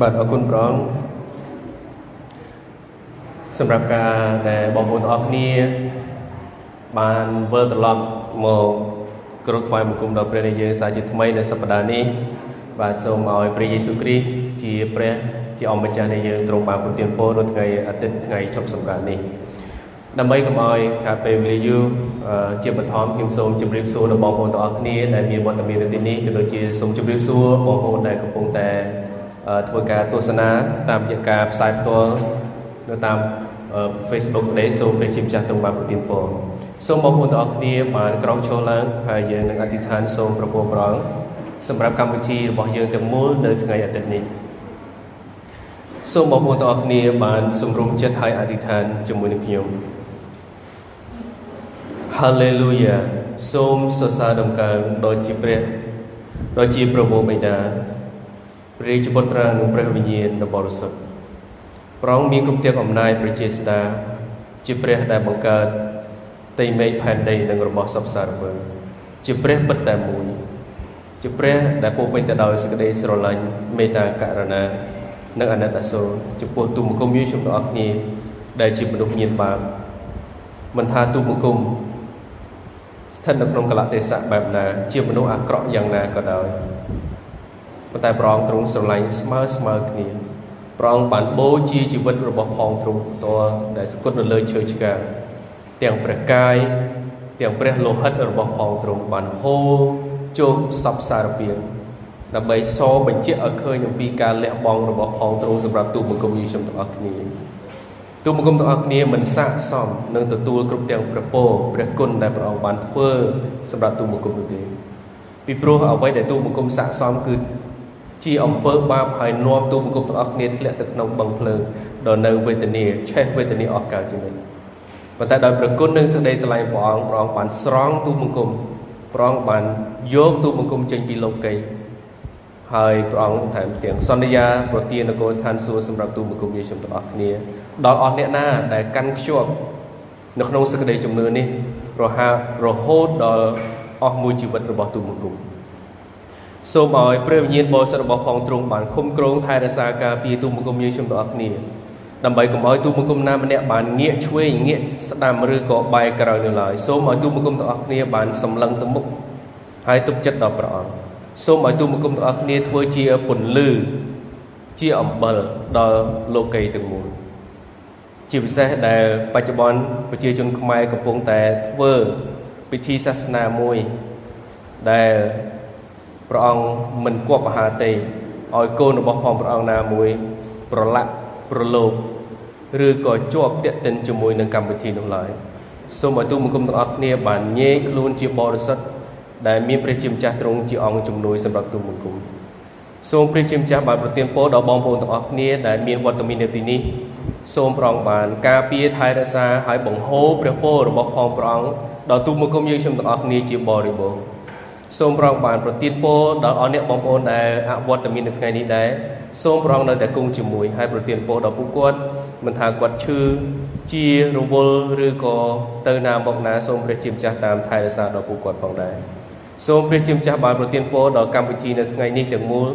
បាទអរគុណព្រះអង្គសម្រាប់ការដែលបងប្អូនទាំងអស់គ្នា បានវិលត្រឡប់មកគ្រងថ្វាយបង្គំដល់ព្រះនៃយើងសាជាថ្មីនៅសប្តាហ៍នេះបាទសូមឲ្យព្រះយេស៊ូវគ្រីស្ទជាព្រះជាអម្ចាស់នៃយើងទ្រង់បានប្រទានពរនៅថ្ងៃអាទិត្យថ្ងៃជប់សម្រាប់នេះដើម្បីកុំឲ្យខាតពេលវេលាយូរជាបឋមខ្ញុំសូមជម្រាបសួរដល់បងប្អូនទាំងអស់គ្នាដែលមានវត្តមាននៅទីនេះក៏ដូចជាសូមជម្រាបសួរបងប្អូនដែលកំពុងតែ ធ្វើការទស្សនាតាមរយៈការផ្សាយផ្ទាល់នៅតាម Facebook នេះសូមព្រះជាម្ចាស់ទ្រង់បានប្រទានពរសូមបងប្អូនទាំងអស់គ្នាបានក្រោកឈរឡើងហើយយើងនឹងអធិដ្ឋានសូមប្រពោប្រងសម្រាប់កម្មវិធីរបស់យើងទាំងមូលនៅថ្ងៃអាទិត្យនេះសូមបងប្អូនទាំងអស់គ្នាបានសម្រុំចិត្តហើយអធិដ្ឋានជាមួយនឹងខ្ញុំ Hallelujah សូមសរសើរដំកើងដល់ជាព្រះដល់ជាព្រះវរបិតា ព្រះរាជបុត្រានិងព្រះវិញ្ញាណដ៏បរិសុទ្ធព្រះអង្គមានគ្រប់ទាំងអំណាចប្រជាស្ដាជាព្រះដែលបង្កើតដីមេឃផែនដីនិងរបស់សពសារវើជាព្រះពិតតែមួយ ជាព្រះដែលពោពេញទៅដោយសេចក្តីស្រឡាញ់មេត្តាករុណានិងអាណិតអាសូរចំពោះទូមង្គមយើងជំនអស់គ្នាដែលជាមនុស្សមានបាបមិនថាទូមង្គមស្ថិតនៅក្នុងកលៈទេសៈបែបណា ជាមនុស្សអាក្រក់យ៉ាងណាក៏ដោយ ប៉ុន្តែព្រះអង្គទ្រង់ស្រឡាញ់ស្មើស្មើគ្នាព្រះអង្គបានបូជាជីវិតរបស់ផងទ្រង់ផ្ទាល់ដែលស្គុតនៅលើឈើឆ្កាងទាំងព្រះកាយទាំងព្រះលោហិតរបស់ផងទ្រង់បានហូរជោគសពសារពាង្គដើម្បីសបញ្ជាក់ឲ្យឃើញអំពីការលះបង់របស់ផងទ្រង់សម្រាប់ទូបង្គំយីខ្ញុំទាំងអស់គ្នាទូបង្គំទាំងអស់គ្នាមិនស័កសមនឹងទទួលគ្រប់ទាំងព្រះពរព្រះគុណដែលព្រះអង្គបានធ្វើសម្រាប់ទូបង្គំនោះទេពីព្រោះអ្វីដែលទូបង្គំស័កសមគឺ ជាអំពើបាបហើយនាំទូបង្គំទាំងអស់គ្នាធ្លាក់ទៅក្នុងបឹងភ្លើងដល់នៅវេទនាឆេះវេទនាអស់កលជានិច្ចប៉ុន្តែដោយព្រះគុណនិងសេចក្តីស្រឡាញ់ព្រះអង្គព្រះអង្គបានស្រង់ទូបង្គំព្រះអង្គបានយកទូបង្គំចេញពីលោកីហើយព្រះអង្គថែមទាំងសន្យាប្រទាននគរស្ថានសួគ៌សម្រាប់ទូបង្គំយេស៊ូវទាំងអស់គ្នាដល់អស់អ្នកណាដែលកាន់ខ្ជាប់នៅក្នុងសេចក្តីជំនឿនេះរហូតរហូតដល់អស់មួយជីវិតរបស់ទូបង្គំ សូមឲ្យព្រះវិញ្ញាណបរិសុទ្ធរបស់ផងទ្រង់បានគុំក្រងថែរក្សាការពារទូបង្គំយើងជំនទាំងអស់គ្នាដើម្បីកុំឲ្យទូបង្គំណាម្នាក់បានងាកឆ្វេងងាកស្ដាំឬក៏បែរក្រោយនៅឡើយសូមឲ្យទូបង្គំទាំងអស់គ្នាបានសម្លឹងទៅមុខហើយទុកចិត្តដល់ព្រះអង្គសូមឲ្យទូបង្គំទាំងអស់គ្នាធ្វើជាពន្លឺជាអំបិលដល់លោកីទាំងមូលជាពិសេសដែលបច្ចុប្បន្នប្រជាជនខ្មែរកំពុងតែធ្វើពិធីសាសនាមួយដែល ព្រះអង្គមិនគប់អាហារទេឲ្យកូនរបស់ផងព្រះអង្គណាមួយ ប្រឡាក់ប្រឡូកឬក៏ជាប់តាក់ទិនជាមួយនឹងកម្មវិធីនោះឡើយសូមឲ្យទូបង្គំទាំងអស់គ្នាបានញែកខ្លួនជាបរិសុទ្ធដែលមានព្រះជាម្ចាស់ទ្រង់ជាអង្គជំនួយសម្រាប់ទូបង្គំសូមព្រះជាម្ចាស់បានប្រទានពរដល់បងប្អូនទាំងអស់គ្នាដែលមានវត្តមាននៅទីនេះសូមប្រងបានការពារថែរក្សាហើយបង្ហូរព្រះពររបស់ផងព្រះអង្គដល់ទូបង្គំយើងខ្ញុំទាំងអស់គ្នាជាបរិបូរណ៍ សូមប្រងបានប្រទានពរដល់អស់អ្នកបងប្អូនដែលអវត្តមាននៅថ្ងៃនេះដែរសូមប្រងនៅតែគង់ជាមួយហើយប្រទានពរដល់ពួកគាត់មិនថាគាត់ឈឺជារវល់ឬក៏ទៅណាមកណាសូមព្រះជាម្ចាស់តាមថែរក្សាដល់ពួកគាត់ផងដែរសូមព្រះជាម្ចាស់បានប្រទានពរដល់កម្មវិធីនៅថ្ងៃនេះទាំងមូល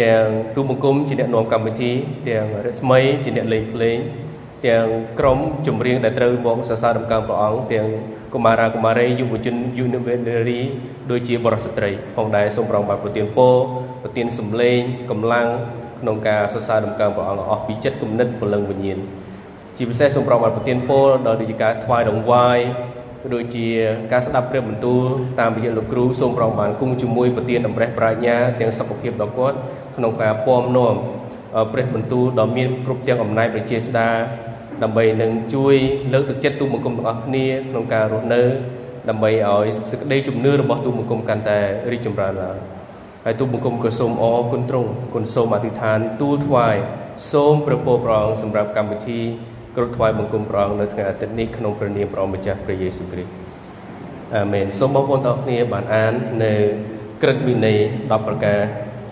ទាំងទូបង្គំជាអ្នកនាំកម្មវិធីទាំងរស្មីជាអ្នកលេងភ្លេងទាំងក្រុមចម្រៀងដែលត្រូវមកសរសើរដំកើងព្រះអង្គទាំង កុមារាកុមារីយុវជនយុវនារីដូចជាបរិសុទ្ធស្ត្រីផងដែរសូមប្រងបានប្រទានពរប្រទានសម្លេងកម្លាំងក្នុងការសរសើរដំកើងព្រះអង្គអស់ពីចិត្តគំនិតពលឹងវិញ្ញាណជាពិសេសសូមប្រងបានប្រទានពរដល់ដូចជាការថ្វាយដង្វាយក៏ដូចជាការស្ដាប់ព្រះបន្ទូលតាមរយៈលោកគ្រូសូមប្រងបានគង់ជាមួយប្រទានអំរេះប្រាជ្ញាទាំងសុខភាពដល់គាត់ក្នុងការពំនាំព្រះបន្ទូលដ៏មានគ្រប់ទាំងអំណាចប្រជាស្ដា ដើម្បីនឹងជួយលើកទឹកចិត្តទូបង្គំទាំងអស់គ្នាក្នុងការរស់នៅ ដើម្បីឲ្យសេចក្តីជំនឿរបស់ទូបង្គំកាន់តែរីកចម្រើនឡើងហើយទូបង្គំក៏សូមអរគុណទ្រង់គុណសូមអធិដ្ឋានទូលថ្វាយសូមប្រពោប្រងសម្រាប់កម្មវិធីគ្រប់ថ្វាយបង្គំព្រះអង្គនៅថ្ងៃអាទិត្យនេះក្នុងព្រះនាមព្រះម្ចាស់ព្រះយេស៊ូវគ្រីស្ទអាមែនសូមបងប្អូនទាំងអស់គ្នាបានអាននៅក្រឹតវិន័យ10ប្រការ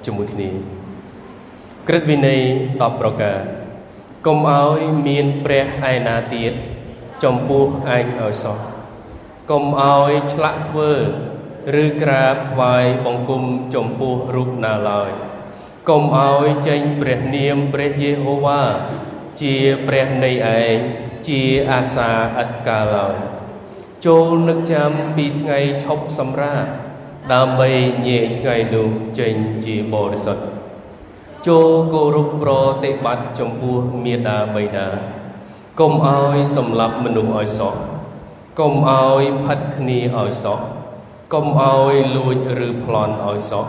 ជាមួយគ្នាក្រឹតវិន័យ10ប្រការ កុំឲ្យមានព្រះឯណាទៀតចំពោះឯងឲ្យសោះកុំឲ្យឆ្លាក់ធ្វើឬក្រាបថ្វាយបង្គំចំពោះរូបណាឡើយកុំឲ្យចេញព្រះនាមព្រះយេហូវ៉ាជាព្រះនៃឯងជាអាសាឥតកាលឡើយចូលនឹកចាំពីថ្ងៃឈប់សម្រាកដើម្បីញែកថ្ងៃនោះចេញជាបរិសុទ្ធ ចូលគោរពប្រតិបត្តិចំពោះមេដាបិតាកុំឲ្យសម្លាប់មនុស្សឲ្យសោះកុំឲ្យផិតគ្នាឲ្យសោះកុំឲ្យលួចឬប្លន់ឲ្យសោះ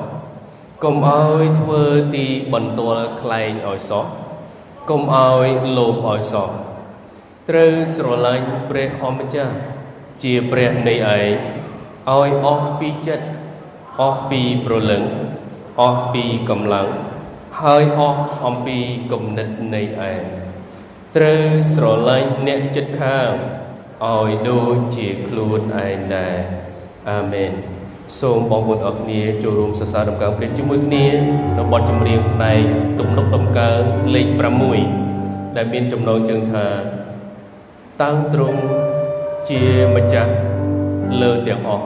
កុំឲ្យធ្វើទីបន្ទាល់ខ្លែងឲ្យសោះកុំឲ្យលោភឲ្យសោះត្រូវស្រឡាញ់ព្រះអម្ចាស់ជាព្រះនៃឯងឲ្យអស់ពីចិត្តអស់ពីប្រលឹងអស់ពីកម្លាំង ហើយអស់អំពីគំនិតនៃឯងត្រូវស្រឡាញ់អ្នកចិត្តខាងឲ្យដូចជាខ្លួនឯងដែរអាមែនសូមបងប្អូនអរគ្នាចូលរួមសរសើរដំណើរព្រះជាមួយគ្នានៅបទចម្រៀងផ្នែកទំនុកដំណើរលេខ6ដែលមានចំណងជើងថាតាំងត្រង់ជាម្ចាស់លើទាំងអស់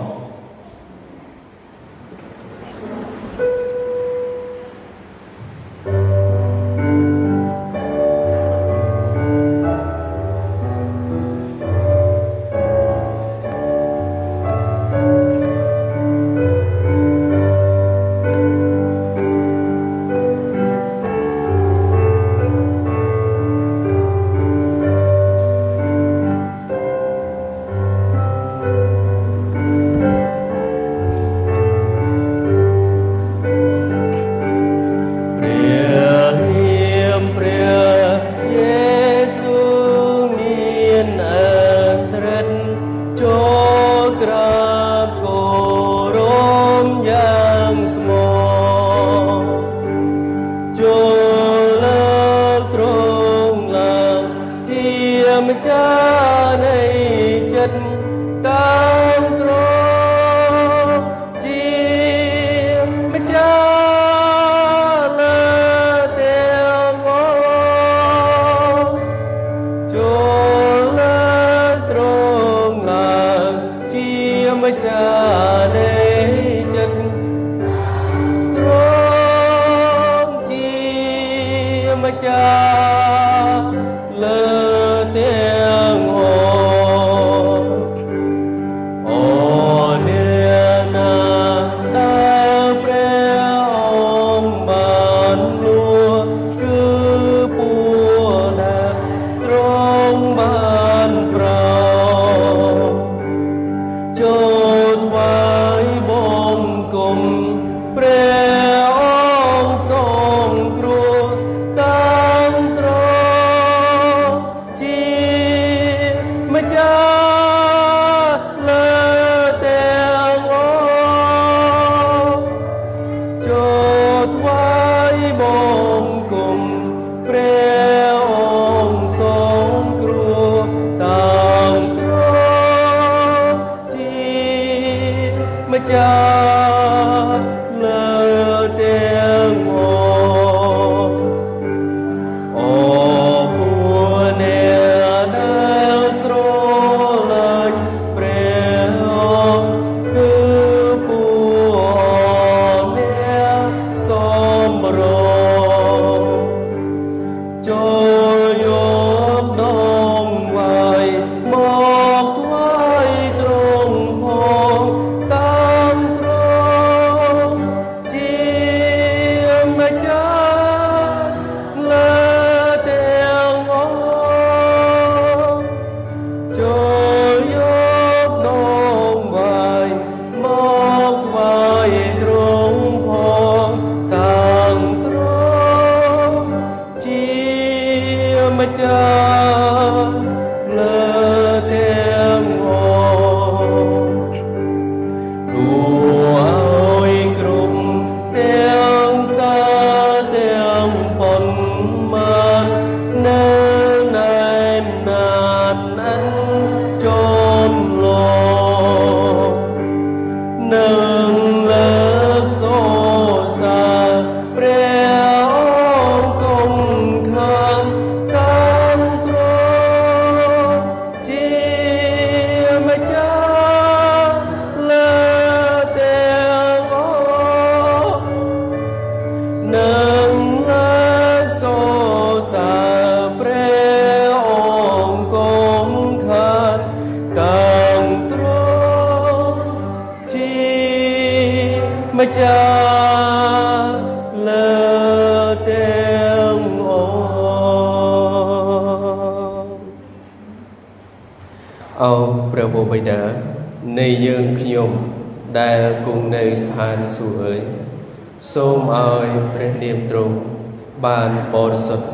បានបរិសុទ្ធ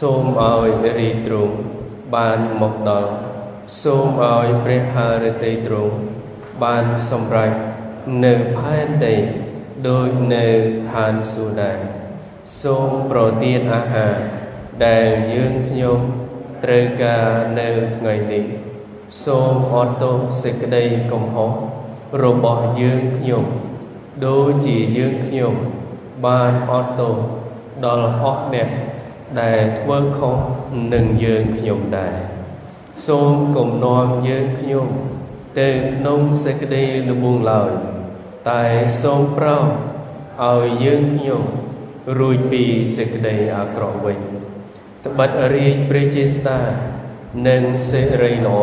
សូមឲ្យរីទ្រង់បានមកដល់សូមឲ្យព្រះハរតីទ្រង់បានសម្រេចនៅផែនដីដោយនៅឋានសួគ៌ដែរសូមប្រទានអាហារដែលយើងខ្ញុំត្រូវការនៅថ្ងៃនេះសូមអត់ទោសសេចក្តីកំហុសរបស់យើងខ្ញុំដូចជាយើងខ្ញុំបានអត់ទោស ដល់អស់អ្នកដែលធ្វើខុសនឹងយើងខ្ញុំដែរសូមគំនាំយើងខ្ញុំទៅក្នុងសេចក្តីល្បួងឡើយតែសូមប្រោឲ្យយើងខ្ញុំរួចពីសេចក្តីអាក្រក់វិញត្បិតរាជព្រះជាស្ដានិងសេរីល្អ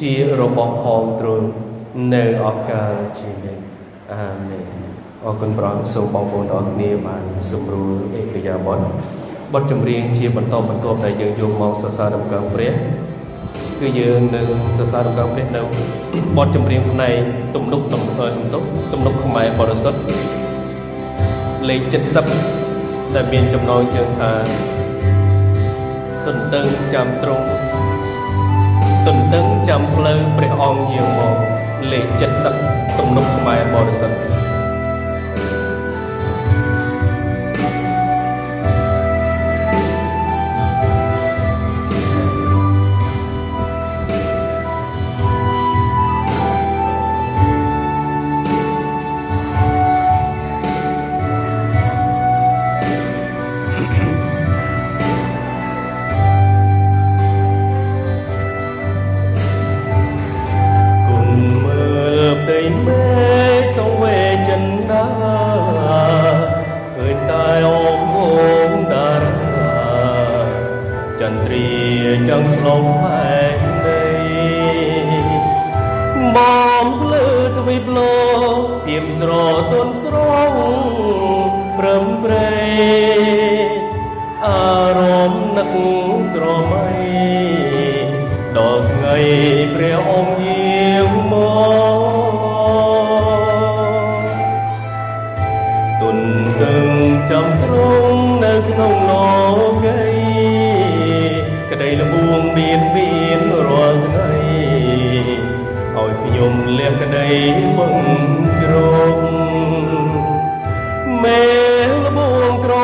ជារបស់ផងទ្រង់នៅអកាលជានិច្ចអាមែន អរគុណព្រះសូមបងប្អូនទាំងគ្នាបានសម្រួលអេកយាបតបទចម្រៀងជាបន្តបន្ទាប់ដែលយើងយកមកសរសើរដំណើរព្រះគឺយើងនឹងសរសើរដំណើរព្រះនៅបទចម្រៀងផ្នែកទំនុកទំសំទុកទំនុកខ្មែរបរិសុទ្ធលេខ70ដែលមានចំណងជើងថាទន្ទឹងចាំត្រង់ទន្ទឹងចាំផ្លូវព្រះអង្គយាងមកលេខ70ទំនុកខ្មែរបរិសុទ្ធ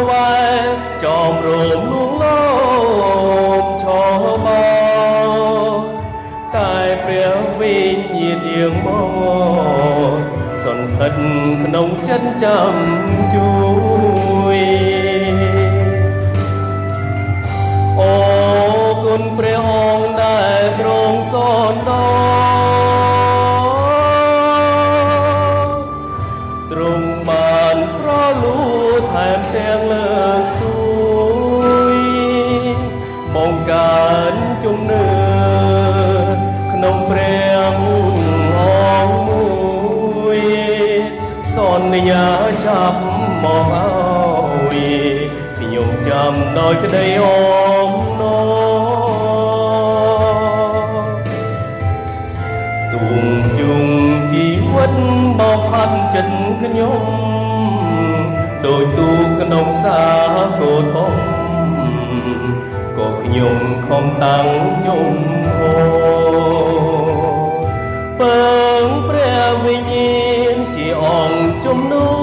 វែចំរោមលួងលោមឆោបតែព្រះវិញ្ញាណយើងមកសន្តិដ្ឋក្នុងចិត្តចាំជួ ដោយក្តីអូមណោទុំជុងជីវិតបោផាត់ចិត្តខ្ញុំដោយទូក្នុងសាគោធំក៏ខ្ញុំខំតាំងជុំហោពងព្រះវិញ្ញាណជាអង្គជំនួ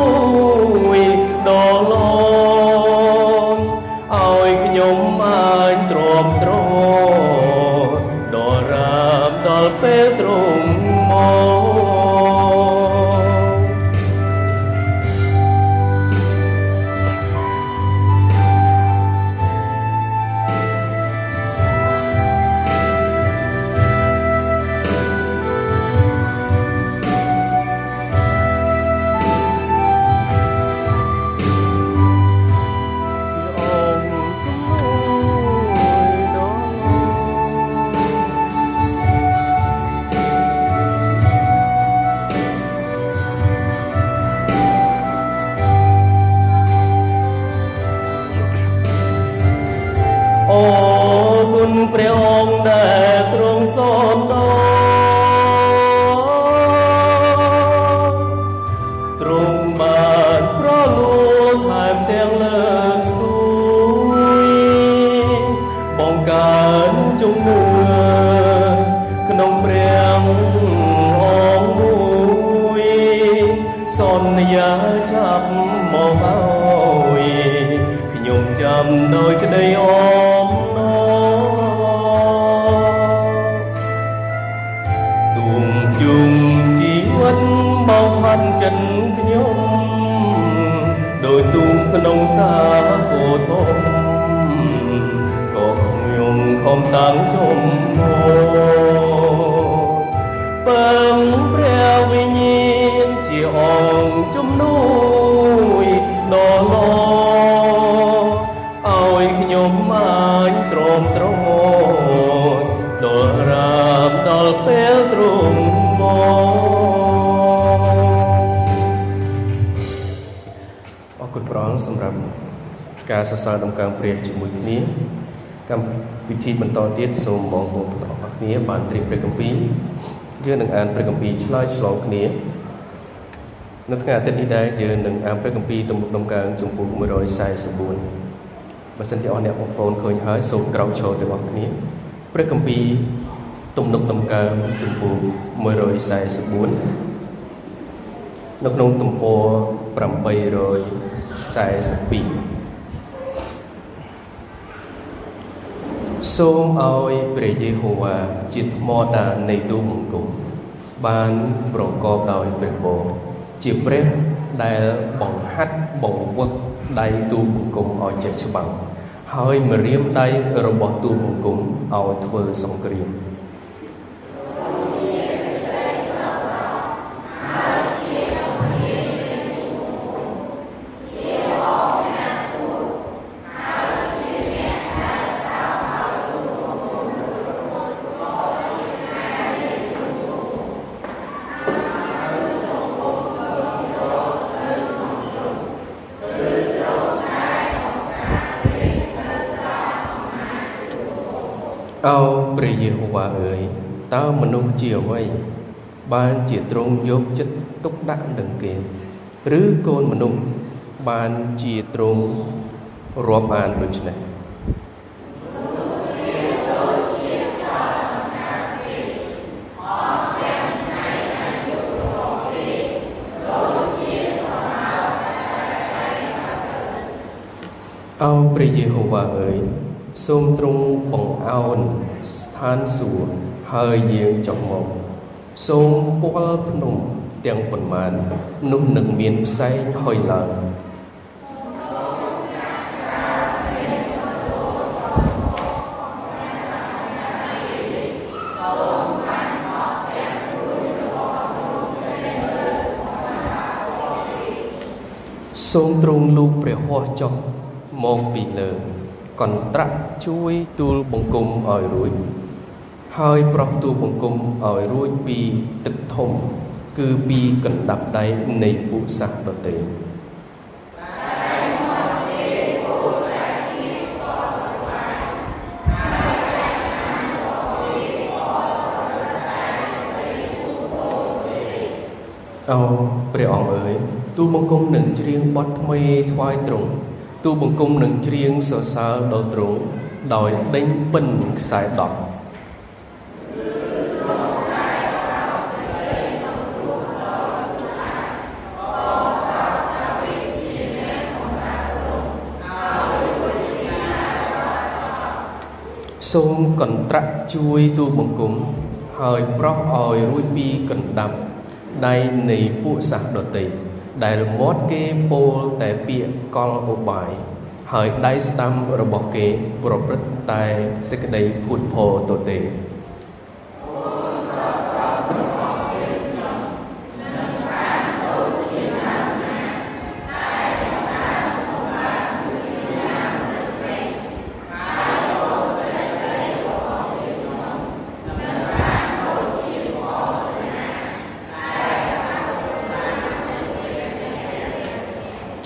ក្នុងសាគោធំក៏ខ្ញុំ ការសរសើរដំណើរព្រះជាមួយគ្នាកម្មវិធីបន្តទៀតសូមបងប្អូនទាំងអស់គ្នាបានត្រៀមព្រះគម្ពីរយើងនឹងអានព្រះគម្ពីរឆ្លើយឆ្លងគ្នានៅថ្ងៃអាទិត្យនេះដែរយើងនឹងអានព្រះគម្ពីរទំនុកដំកើងចំពោះ144បើសិនជាអស់អ្នកបងប្អូនឃើញហើយសូមក្រោកឈរទាំងអស់គ្នាព្រះគម្ពីរទំនុកដំកើងចំពោះ144នៅក្នុងទំព័រ842 សូមឲ្យព្រះយេហូវ៉ាជាថ្មដាននៃទូបង្គំបានប្រកបដោយព្រះពរជាព្រះដែលបង្ហាត់បង្វឹកដៃទូបង្គំឲ្យចេះច្បាំងហើយម្រាមដៃរបស់ទូបង្គំឲ្យធ្វើសង្គ្រាម មនុស្សជាអ្វីបានជាទ្រង់យកចិត្តទុកដាក់នឹងគេ ឬកូនមនុស្សបានជាទ្រង់រាប់អានដូច្នេះអោព្រះយេហូវ៉ាអើយសូមទ្រង់បង្អោនស្ថានសួគ៌ ហើយយាងចុះមកសូមពលភ្នំទាំងប៉ុន្មាននោះនឹងមានផ្សែងហុយឡើងសូមទ្រង់លូកព្រះហស្ថចុះមកពីលើកន្ត្រាក់ជួយទូលបង្គំឲ្យរួច ហើយប្រោះទូលបង្គំឲ្យរួចពីទឹកធំ គឺពីកណ្ដាប់ដៃនៃពុសាសដតេអោព្រះអង្គអើយទូបង្គំនឹងច្រៀងបទថ្មីថ្វាយទ្រង់ទូបង្គំនឹងច្រៀងសរសើរដល់ទ្រង់ដោយដេញពិនខ្សែដប់ សូមកន្ត្រាក់ជួយទូបង្គំហើយប្រោះឲ្យរួចពីកណ្ដាប់ដៃនៃពួកសាសដតីដែលមាត់គេពោលតែពាក្យកលឧបាយហើយដៃស្ដាំរបស់គេប្រព្រឹត្តតែសេចក្តីភូតភរទៅទេ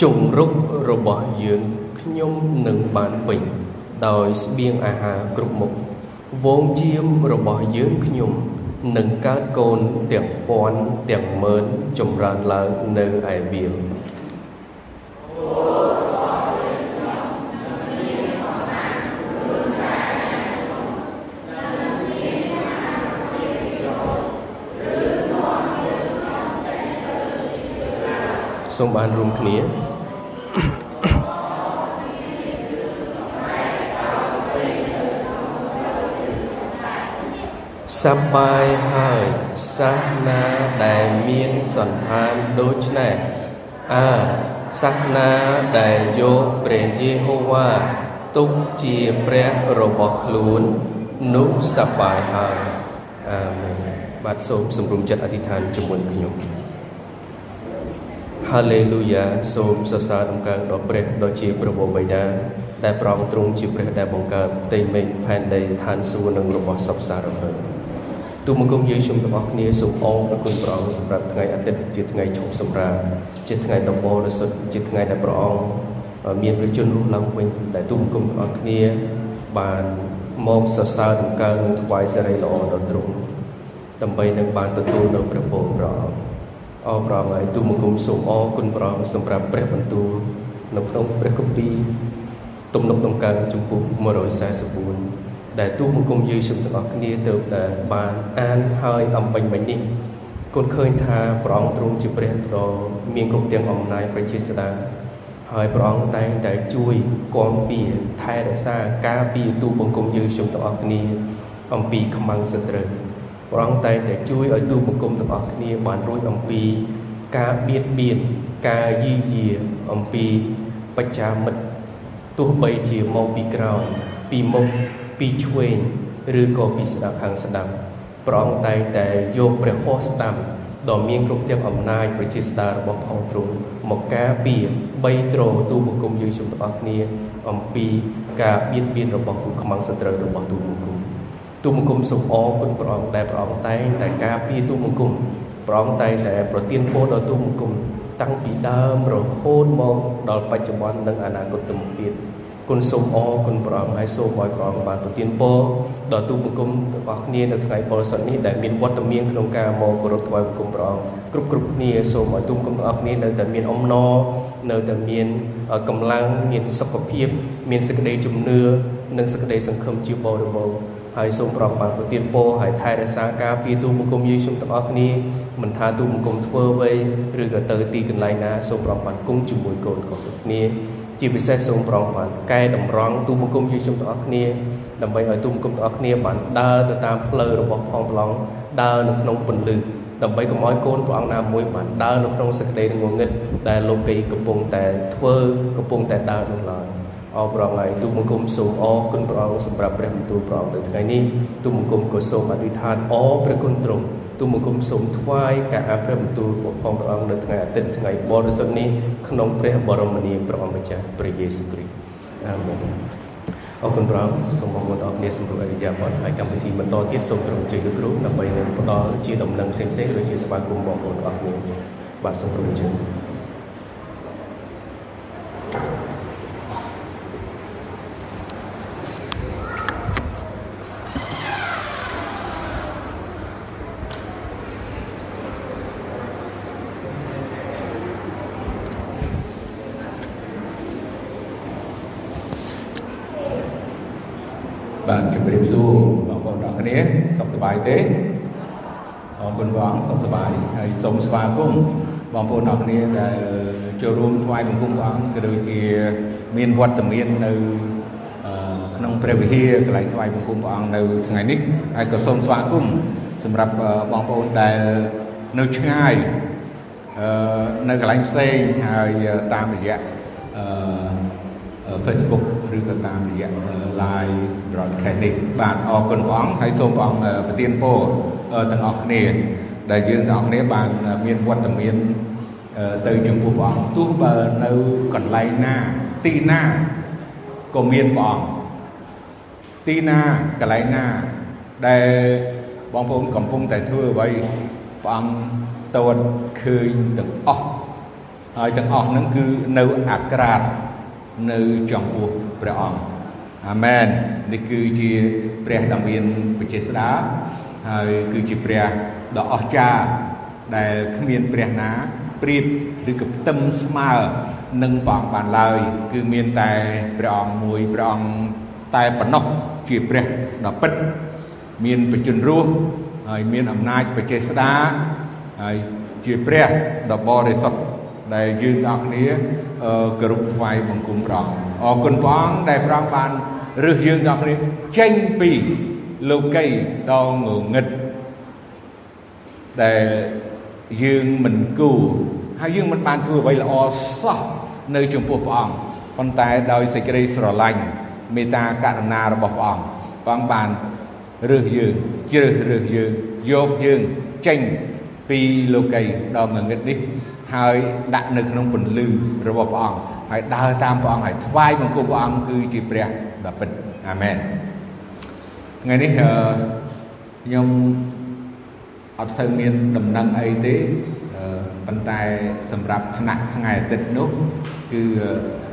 ជំរុករបស់ យើងខ្ញុំនឹងបានពេញដោយស្បៀងអាហារគ្រប់មុខវងជាមរបស់យើងខ្ញុំនឹងកើតកូនទាំងពាន់ទាំងម៉ឺនចម្រើនឡើងនៅឯវាលសូមបានរួមគ្នា សប្បាយហើយសាសនាដែលមានសន្តានដូច្នេះអើសាសនាដែលយកព្រះយេហូវ៉ាទុកជាព្រះរបស់ខ្លួននោះសប្បាយហើយអាមែនបាទសូមសម្រុំចិត្តអធិដ្ឋានជាមួយខ្ញុំហាឡេលូយ៉ាសូមសរសើរដំណើរដល់ព្រះដ៏ជាព្រះបិតាដែលប្រងទ្រង់ជាព្រះដែលបង្កើតផ្ទៃមេឃផែនដីឋានសួគ៌និងរបស់សពសារពើ ទូមង្គមយើងខ្ញុំទាំងអស់គ្នាសូមអរគុណព្រះអង្គសម្រាប់ថ្ងៃអាទិត្យជាថ្ងៃឈប់សម្រាកជាថ្ងៃដំបូងដ៏សុទ្ធជាថ្ងៃដែលព្រះអង្គមានព្រះជន្មរស់ឡើងវិញដែលទូមង្គមទាំងអស់គ្នាបានមកសរសើរដំណើរនិងថ្វាយសេរីល្អដល់ទ្រង់ដើម្បីនឹងបានទទួលនៅព្រះពរព្រះអង្គអរព្រះអង្គហើយទូមង្គមសូមអរគុណព្រះអង្គសម្រាប់ព្រះបន្ទូលនៅក្នុងព្រះគម្ពីរទំនុកដំណើរចំពោះ144 ដែលទូបង្គំយើងជុំទាំងអស់គ្នាទៅដែលបានអានហើយអំបញ្ញមិញនេះគន់ឃើញថាព្រះអង្គទ្រង់ជាព្រះដ៏មានគ្រប់ទាំងអំណាចប្រជាស្ដាហើយព្រះអង្គតែងតែជួយគាំពៀថែរក្សាការពារទូបង្គំយើងជុំទាំងអស់គ្នា អំពីខ្មាំងសត្រូវព្រះអង្គតែងតែជួយឲ្យទូបង្គំទាំងអស់គ្នាបានរួចអំពីការបៀតបៀនការយីយាអំពីបច្ចាមិត្តទោះបីជាមកពីក្រោយពីមុខ ពីឆ្វេងឬក៏ពីស្ដាប់ខាងស្ដាប់ព្រះអង្គតែងតែយកព្រះហស្តាំដ៏មានគ្រប់ទាំងអំណាចប្រជាស្ដាររបស់ផងទ្រង់មកការពារបីត្រទូបង្គំយើងជុំទាំងអស់គ្នា អំពីការបៀតបៀនរបស់គូខ្មាំងសត្រូវរបស់ទូបង្គំទូបង្គំសូមអរគុណព្រះអង្គដែលព្រះអង្គតែងតែការពារទូបង្គំព្រះអង្គតែងតែប្រទានពរដល់ទូបង្គំតាំងពីដើមរហូតមកដល់បច្ចុប្បន្ននិងអនាគតទៅមុខទៀត គុណសូមអរគុណព្រះអង្គហើយសូមឲ្យព្រះអង្គបានប្រទានពរដល់ទូបង្គំទាំងអស់គ្នានៅថ្ងៃបរិសុទ្ធនេះដែលមានវត្តមានក្នុងការមកគោរពថ្វាយបង្គំព្រះអង្គគ្រប់គ្រប់គ្នាសូមឲ្យទូបង្គំទាំងអស់គ្នានៅតែមានអំណរនៅតែមានកម្លាំងមានសុខភាព មានសេចក្តីជំនឿនិងសេចក្តីសង្ឃឹមជាបរិបូរណ៍ ហើយសូមប្រងបានប្រទានពរហើយថែរក្សាការពារទូបង្គំយេស៊ូទាំងអស់គ្នាមិនថាទូបង្គំធ្វើអ្វីឬក៏ទៅទីកន្លែងណាសូមប្រងបានគង់ជាមួយកូនគ្រប់គ្នាជាពិសេសសូមប្រងបានកែតម្រង់ទូបង្គំយើងជុំទាំងអស់គ្នាដើម្បីឲ្យទូបង្គំទាំងអស់គ្នាបានដើរទៅតាមផ្លូវរបស់ផងប្រឡងដើរនៅក្នុងពន្លឺដើម្បីកុំឲ្យកូនព្រះអង្គណាមួយបានដើរនៅក្នុងសេចក្តីងងឹតដែលលោកីកំពុងតែធ្វើកំពុងតែដើរនោះឡើយ អរព្រះអង្គហើយទូបង្គំសូមអរគុណព្រះអង្គសម្រាប់ព្រះបន្ទូលព្រះអង្គនៅថ្ងៃនេះទូបង្គំក៏សូមអធិដ្ឋានអរព្រះគុណទ្រង់ទូមង្គមសូមថ្វាយការអព្រះបន្ទូលផងព្រះអង្គនៅថ្ងៃអាទិត្យថ្ងៃបរិសុទ្ធនេះក្នុងព្រះបរមនាមព្រះអង្គម្ចាស់ព្រះយេស៊ូវគ្រីស្ទអាមែនអរគុណព្រះអង្គសូមអរគុណដល់គ្នាសម្រាប់អរិយាបទហើយកម្មវិធីបន្តទៀតសូមទ្រង់ជ័យលោកគ្រូដើម្បីនឹងផ្ដល់ជាដំណឹងផ្សេងៗដូចជាស្វាគមន៍បងប្អូនទាំងអស់គ្នាបាទសូមទ្រង់ជ័យបាទជម្រាបសួរបងប្អូនទាំងគ្នាសុខសប្បាយ ទេអរគុណបងសុខសប្បាយហើយសូមស្វាគមន៍បងប្អូនទាំងគ្នាដែលចូលរួមថ្វាយបង្គំព្រះអង្គក៏ដូចជាមានវត្តមាននៅក្នុងព្រះវិហារកន្លែងថ្វាយបង្គំព្រះអង្គនៅថ្ងៃនេះហើយក៏សូមស្វាគមន៍សម្រាប់បងប្អូនដែលនៅឆ្ងាយនៅកន្លែងផ្សេងហើយតាមរយៈអឺ Facebook ឬក៏តាមរយៈ live broadcast នេះបាទអរគុណព្រះអង្គហើយសូមព្រះអង្គប្រទានពរទាំងអស់គ្នា ដែលយើងទាំងអស់គ្នាបានមានវត្តមានទៅចំពោះព្រះអង្គទោះបើនៅកន្លែងណាទីណាក៏មានព្រះអង្គទីណាកន្លែងណា ដែលបងប្អូនកំពុងតែធ្វើអ្វីព្រះអង្គតើឃើញទាំងអស់ហើយទាំងអស់ហ្នឹងគឺនៅអាក្រាត នៅចំពោះព្រះអង្គអាមែននេះគឺជាព្រះដ៏មានវិជ្ជាស្ដាហើយគឺជាព្រះដ៏អស្ចារ្យដែលគ្មានព្រះណាប្រៀបឬក៏ផ្ទឹមស្មើនឹងព្រះអង្គបានឡើយ គឺមានតែព្រះអង្គមួយព្រះអង្គតែប៉ុណ្ណោះជាព្រះដ៏ពិត មានបជនរស់ហើយមានអំណាចបច្ចេស្តាហើយជាព្រះដ៏បរិសុទ្ធ ដែលយើងទាំងអស់គ្នាគោរពថ្វាយបង្គំព្រះអង្គអរគុណព្រះអង្គដែលព្រះអង្គបានរើសយើងទាំងអស់គ្នាចេញពីលោកីដ៏ងងឹតដែលយើងមិនគួរហើយយើងមិនបានធ្វើអ្វីល្អសោះនៅចំពោះព្រះអង្គប៉ុន្តែដោយសេចក្តីស្រឡាញ់មេត្តាករុណារបស់ព្រះអង្គព្រះអង្គបានរើសយើងជ្រើសរើសយើងយកយើងចេញពីលោកីដ៏ងងឹតនេះ ហើយដាក់នៅក្នុងពន្លឺរបស់ព្រះអង្គហើយដើរតាមព្រះអង្គហើយថ្វាយបង្គំព្រះអង្គគឺជាព្រះដ៏ពិតអាមែនថ្ងៃនេះខ្ញុំអត់សូវមានដំណឹងអីទេប៉ុន្តែសម្រាប់ថ្នាក់ថ្ងៃអាទិត្យនោះគឺ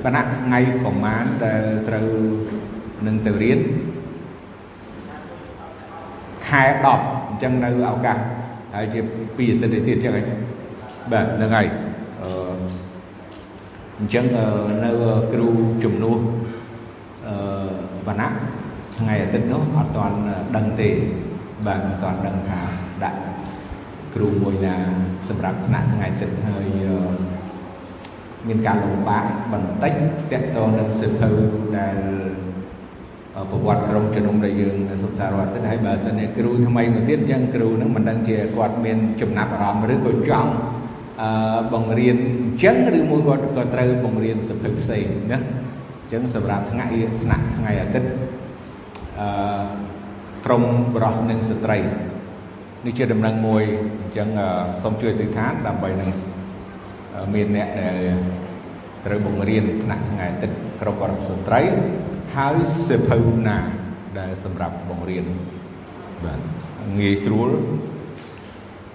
បណៈថ្ងៃប្រហែលដែលត្រូវនឹងទៅរៀនខែ10អញ្ចឹងនៅឱកាសហើយជា2អាទិត្យទៀតអញ្ចឹងហី បាទហ្នឹងហើយអឺអញ្ចឹងនៅគ្រូជំនួសអឺវណ្ណៈថ្ងៃអាទិត្យនោះអត់ទាន់ដឹងទេបាទអត់ទាន់ដឹងថាដាក់គ្រូមួយណាសម្រាប់ថ្នាក់ថ្ងៃអាទិត្យហើយមានការលំបាកបន្តិចតកតនឹងសិភៅដែលប្រវត្តិក្រុមជំនុំដែលយើងសិក្សារាល់ទឹកហើយបើសិនជាគ្រូថ្មីមួយទៀតអញ្ចឹងគ្រូនឹងមិនដឹងជាគាត់មានចំណាប់អារម្មណ៍ឬក៏ចង់អឺ បង្រៀនអញ្ចឹងឬមួយគាត់ក៏ត្រូវបង្រៀនសភៅផ្សេងណាអញ្ចឹងសម្រាប់ថ្ងៃថ្នាក់ថ្ងៃអាទិត្យអឺក្រមបរោះនិងស្ត្រីនេះជាដំណឹងមួយអញ្ចឹងសូមជួយទិដ្ឋានដើម្បីនឹងមានអ្នកដែលត្រូវបង្រៀនថ្នាក់ថ្ងៃអាទិត្យក្រមបរោះស្ត្រីហើយសិភៅណាដែលសម្រាប់បង្រៀនបាទងាយស្រួល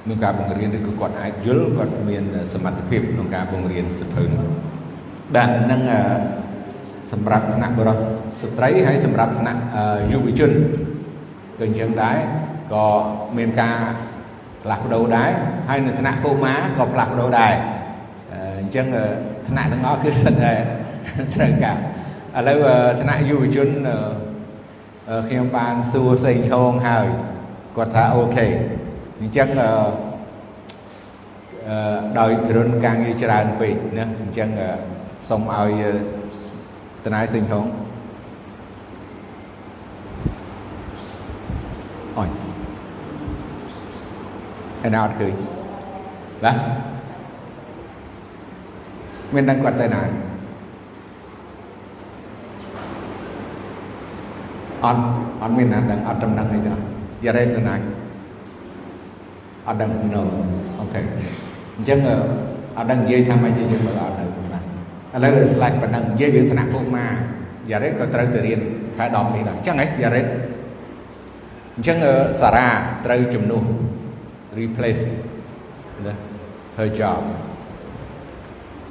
ក្នុងការបង្រៀនឬក៏គាត់អាចយល់គាត់មានសមត្ថភាពក្នុងការបង្រៀនសិភៅនោះបាទនឹងសម្រាប់ថ្នាក់បរិសុទ្ធស្ត្រីហើយសម្រាប់ថ្នាក់យុវជនក៏អញ្ចឹងដែរក៏មានការផ្លាស់ប្ដូរដែរហើយនៅថ្នាក់កុមារក៏ផ្លាស់ប្ដូរដែរអញ្ចឹងថ្នាក់ទាំងអស់គឺសិនតែត្រូវការឥឡូវថ្នាក់យុវជនខ្ញុំបានសួរសេងហងហើយគាត់ថាអូខេ អញ្ចឹងអឺដោយពិរុនការងារច្រើនពេកណាអញ្ចឹងសូមឲ្យតណៃសេងហងអុយឯណាអត់ឃើញបាទមានដឹងគាត់ទៅណាអត់អត់មានណាដឹងអត់ដំណឹងអីទេយ៉ារ៉េទៅណា អត់ដឹង no អូខេអញ្ចឹងអត់ដឹងនិយាយថាម៉េចទេយើងមើលអត់នៅបាទឥឡូវ slide ប៉ុណ្ណឹងនិយាយយើងថ្នាក់ពុកម៉ាយ៉ារ៉េក៏ត្រូវទៅរៀនខែ10នេះដែរអញ្ចឹងហ៎យ៉ារ៉េអញ្ចឹងសារ៉ាត្រូវជំនួស replace ណា her job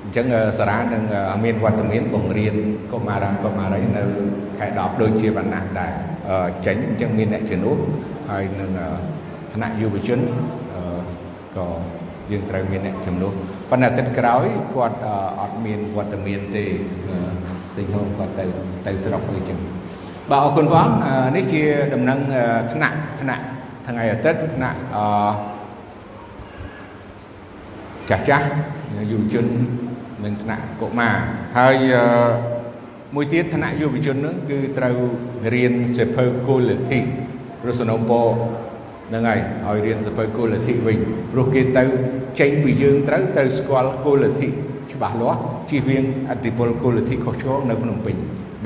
អញ្ចឹងសារ៉ានឹងមានវត្តមានបង្រៀនកុមារាកុមារីនៅខែ10ដូចជាបណ្ណាដែរចេញអញ្ចឹងមានអ្នកជំនួសហើយនឹងថ្នាក់យុវជន ក៏យើងត្រូវមានអ្នកជំនួសប៉ុន្តែអាទិត្យក្រោយគាត់អត់មានវត្តមានទេទិញហូបគាត់ទៅទៅស្រុកដូចចឹងបាទអរគុណបងនេះជាដំណឹងថ្នាក់ថ្នាក់ថ្ងៃអាទិត្យថ្នាក់អចាស់ចាស់យុវជននិងថ្នាក់កុមារហើយមួយទៀតថ្នាក់យុវជននឹងគឺត្រូវរៀនសិភៅគោលលទ្ធិរសនោពហ្នឹងហើយឲ្យរៀនសភៅគោលលទ្ធិវិញព្រោះគេទៅចេញពីយើងត្រូវត្រូវស្គាល់គោលលទ្ធិច្បាស់លាស់ជៀសវាងអធិពលគោលលទ្ធិខុសឆ្គងនៅភ្នំពេញ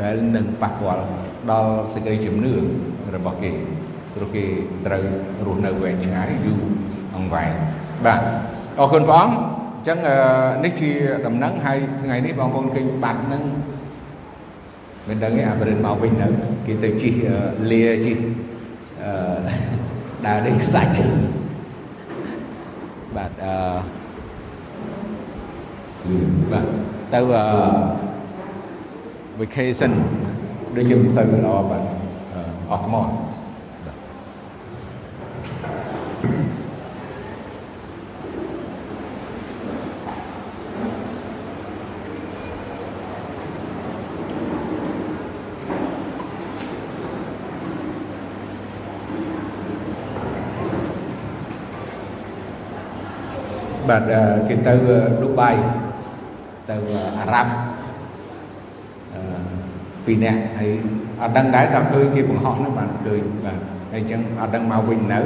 ដែលនឹងប៉ះពាល់ដល់សេចក្តីជំនឿរបស់គេព្រោះគេត្រូវរស់នៅវែងឆ្ងាយយូរអង្វែងបាទអរគុណព្រះអង្គអញ្ចឹងនេះជាដំណឹងហើយថ្ងៃនេះបងប្អូនឃើញបាត់ហ្នឹងមិនដឹងទេអាបរិនមកវិញនៅគេទៅជិះលាជិះអឺ ដើរលេងខ្សាច់បាទអឺបាទទៅអឺ vacation ដូចជាមិនសូវល្អបាទអស់ថ្ម បាទគេទៅឌូបៃទៅអារ៉ាប់អឺពីរនាក់ហើយអត់ដឹងដែរតើឃើញគេបង្ហោះនោះបានឃើញបាទហើយអញ្ចឹងអត់ដឹងមកវិញនៅ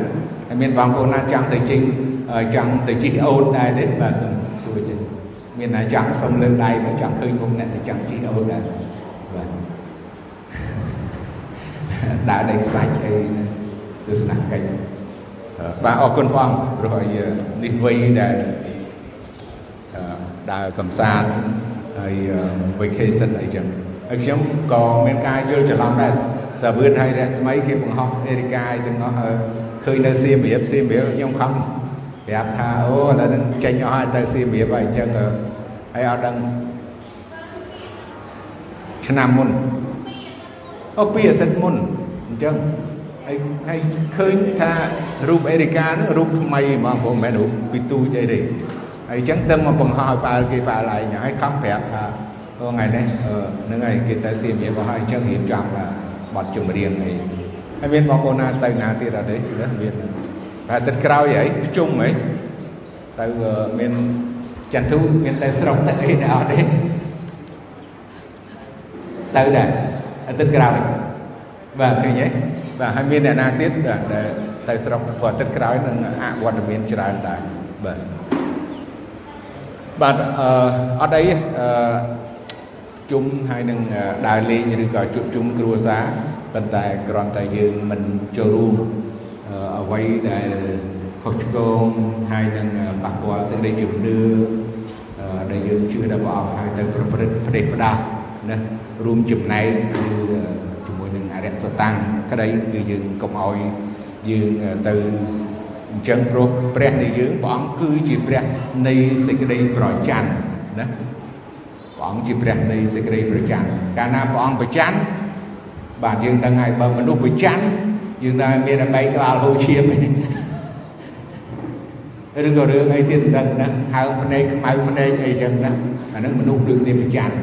ហើយមានបងប្អូនណាចង់ទៅជិះចង់ទៅជិះអូនដែរទេបាទសូមសួរជិះមានណាចង់សុំលើកដៃមកចង់ឃើញមុខអ្នកទៅចង់ជិះអូនដែរបាទដើរដេកខ្សាច់អីទស្សនកិច្ច បាទអរគុណព្រះអង្គព្រោះឲ្យនេះវ័យដែលដើរកំសាន្តហើយ vacation អីចឹងហើយខ្ញុំក៏មានការយល់ច្រឡំដែរសាវឿនហើយរស្មីគេបង្ហោះអេរីកាយទាំងអស់ឃើញនៅសៀមរាបសៀមរាបខ្ញុំខំប្រាប់ថាអូឥឡូវនឹងចេញអស់ហើយទៅសៀមរាបហើយអញ្ចឹងហើយអត់ដឹងឆ្នាំមុនអូពីអាទិត្យមុនអញ្ចឹង ហើយហើយឃើញថារូបអេរីកានោះរូបថ្មីហ្មងព្រោះមិនមែនរូបពីទូចអីទេហើយអញ្ចឹងទៅមកបង្ហោះឲ្យផ្អើលគេផ្អើលឯងហើយខំប្រាប់ថាអូថ្ងៃនេះហ្នឹងហើយគេទៅសៀមរាបមកហើយអញ្ចឹងរៀបចំបទចម្រៀងអីហើយមានបងប្អូនណាទៅណាទៀតអត់ទេមានតែទឹកក្រោយហីខ្ជុំហីទៅមានចន្ទទូមានតែស្រុកទៅអីដែរអត់ទេទៅដែរអាទិត្យក្រោយបាទឃើញទេ បាទហើយមានអ្នកណាទៀតបាទដែលទៅស្រុកព្រោះអាទិត្យក្រោយនឹងអវត្តមានច្រើនដែរបាទបាទអឺអត់អីអឺជុំហើយនឹងដើរលេងឬក៏ជួបជុំគ្រួសារប៉ុន្តែគ្រាន់តែយើងមិនចូលរួមអ្វីដែលខុសឆ្គងហើយនឹងប៉ះពាល់សេចក្តីជំនឿដែលយើងជឿដល់ព្រះអង្គហើយទៅប្រព្រឹត្តផ្ដេសផ្ដាស់ណារួមចំណែកជាមួយនឹងអ រិយសតាំងក្តីគឺយើងកុំឲ្យយើងទៅអញ្ចឹងព្រោះព្រះនៃយើងព្រះអង្គគឺជាព្រះនៃសេចក្តីប្រច័ណ្ឌណាព្រះអង្គជាព្រះនៃសេចក្តីប្រច័ណ្ឌកាលណាព្រះអង្គប្រច័ណ្ឌបាទយើងដឹងហើយបើមនុស្សប្រច័ណ្ឌយើងដឹងមានតែបែកក្បាលហូរឈាមឬក៏រឿងអីទៀតមិនដឹងណាហើមភ្នែកខ្មៅភ្នែកអីចឹងណាអានឹងមនុស្សដូចគ្នាប្រច័ណ្ឌ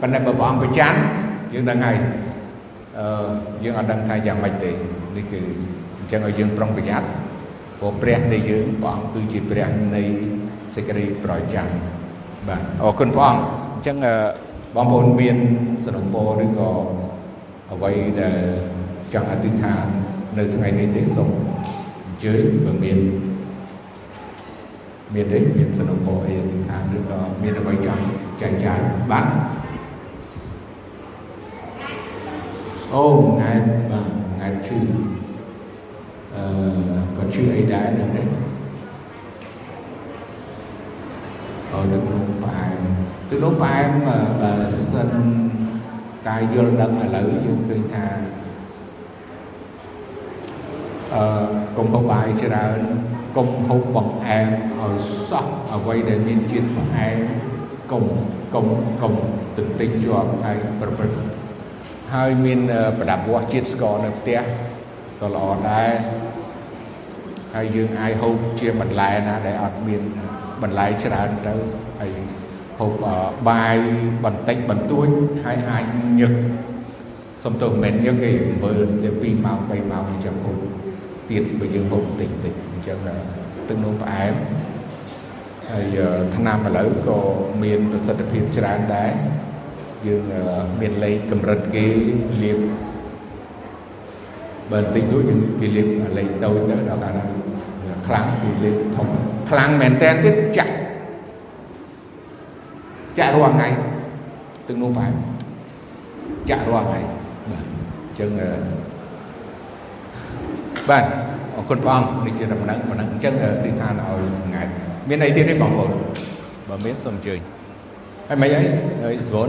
ប៉ុន្តែបើព្រះអង្គប្រច័ណ្ឌយើងដឹងហើយអឺ យើងអត់ដឹងថាយ៉ាងម៉េចទេនេះគឺអញ្ចឹងឲ្យយើងប្រុងប្រយ័ត្នព្រោះព្រះនៃយើងព្រះអង្គគឺជាព្រះនៃសេចក្តីប្រច័ណ្ឌបាទអរគុណព្រះអង្គអញ្ចឹងបងប្អូនមានសនុពរឬក៏អ្វីដែលចង់អធិដ្ឋាននៅថ្ងៃនេះទេសូមអញ្ជើញបើមានមានទេមានសនុពរអីអធិដ្ឋានឬក៏មានអ្វីចង់ចែកចាយបាទ អូថ្ងៃបាទថ្ងៃឈឺអឺក៏ឈឺអីដែរនឹងនេះអូទឹកនោមផ្អែមទឹកនោមផ្អែមបើសិនកាយយល់ដឹងឥឡូវយើងឃើញថាអឺកុំហូបបាយច្រើនកុំ ហូបបង្អែមឲ្យសោះអ្វីដែលមានជាតិផ្អែមកុំកុំកុំទន្ទិញជាប់ហើយប្រព្រឹត្តហើយមានប្រដាប់វាស់ជាតិស្ករនៅផ្ទះក៏ល្អដែរហើយយើងអាចហូបជាបន្លែណាដែលអត់មានបន្លែច្រើនទៅហើយហូបបាយបន្តិចបន្តួចហើយអាចញឹកសំទោសមិនញឹកទេ7ទៅ2ម៉ោង3ម៉ោងអញ្ចឹងហូបទៀតបើយើងហូបបន្តិចបន្តិចអញ្ចឹងទឹកនោមផ្អែមហើយថ្នាំឥឡូវក៏មានប្រសិទ្ធភាពច្រើនដែរ យើងមានលេខកម្រិតគេលាបបើបន្តិចទៅយើងគេលាបលេខតូចទៅដល់កាលណាខ្លាំងគេលេបធំខ្លាំងមែនតើទៀតចាក់ចាក់រាល់ថ្ងៃទឹកនោះបែបចាក់រាល់ថ្ងៃបាទអញ្ចឹងបាទអរគុណព្រះអង្គនេះជាដំណឹងប៉ុណ្ណឹងអញ្ចឹងទីឋានឲ្យថ្ងៃមានអីទៀតទេបងប្អូនបើមានសូមអញ្ជើញហើយមិនអីហើយស្រូន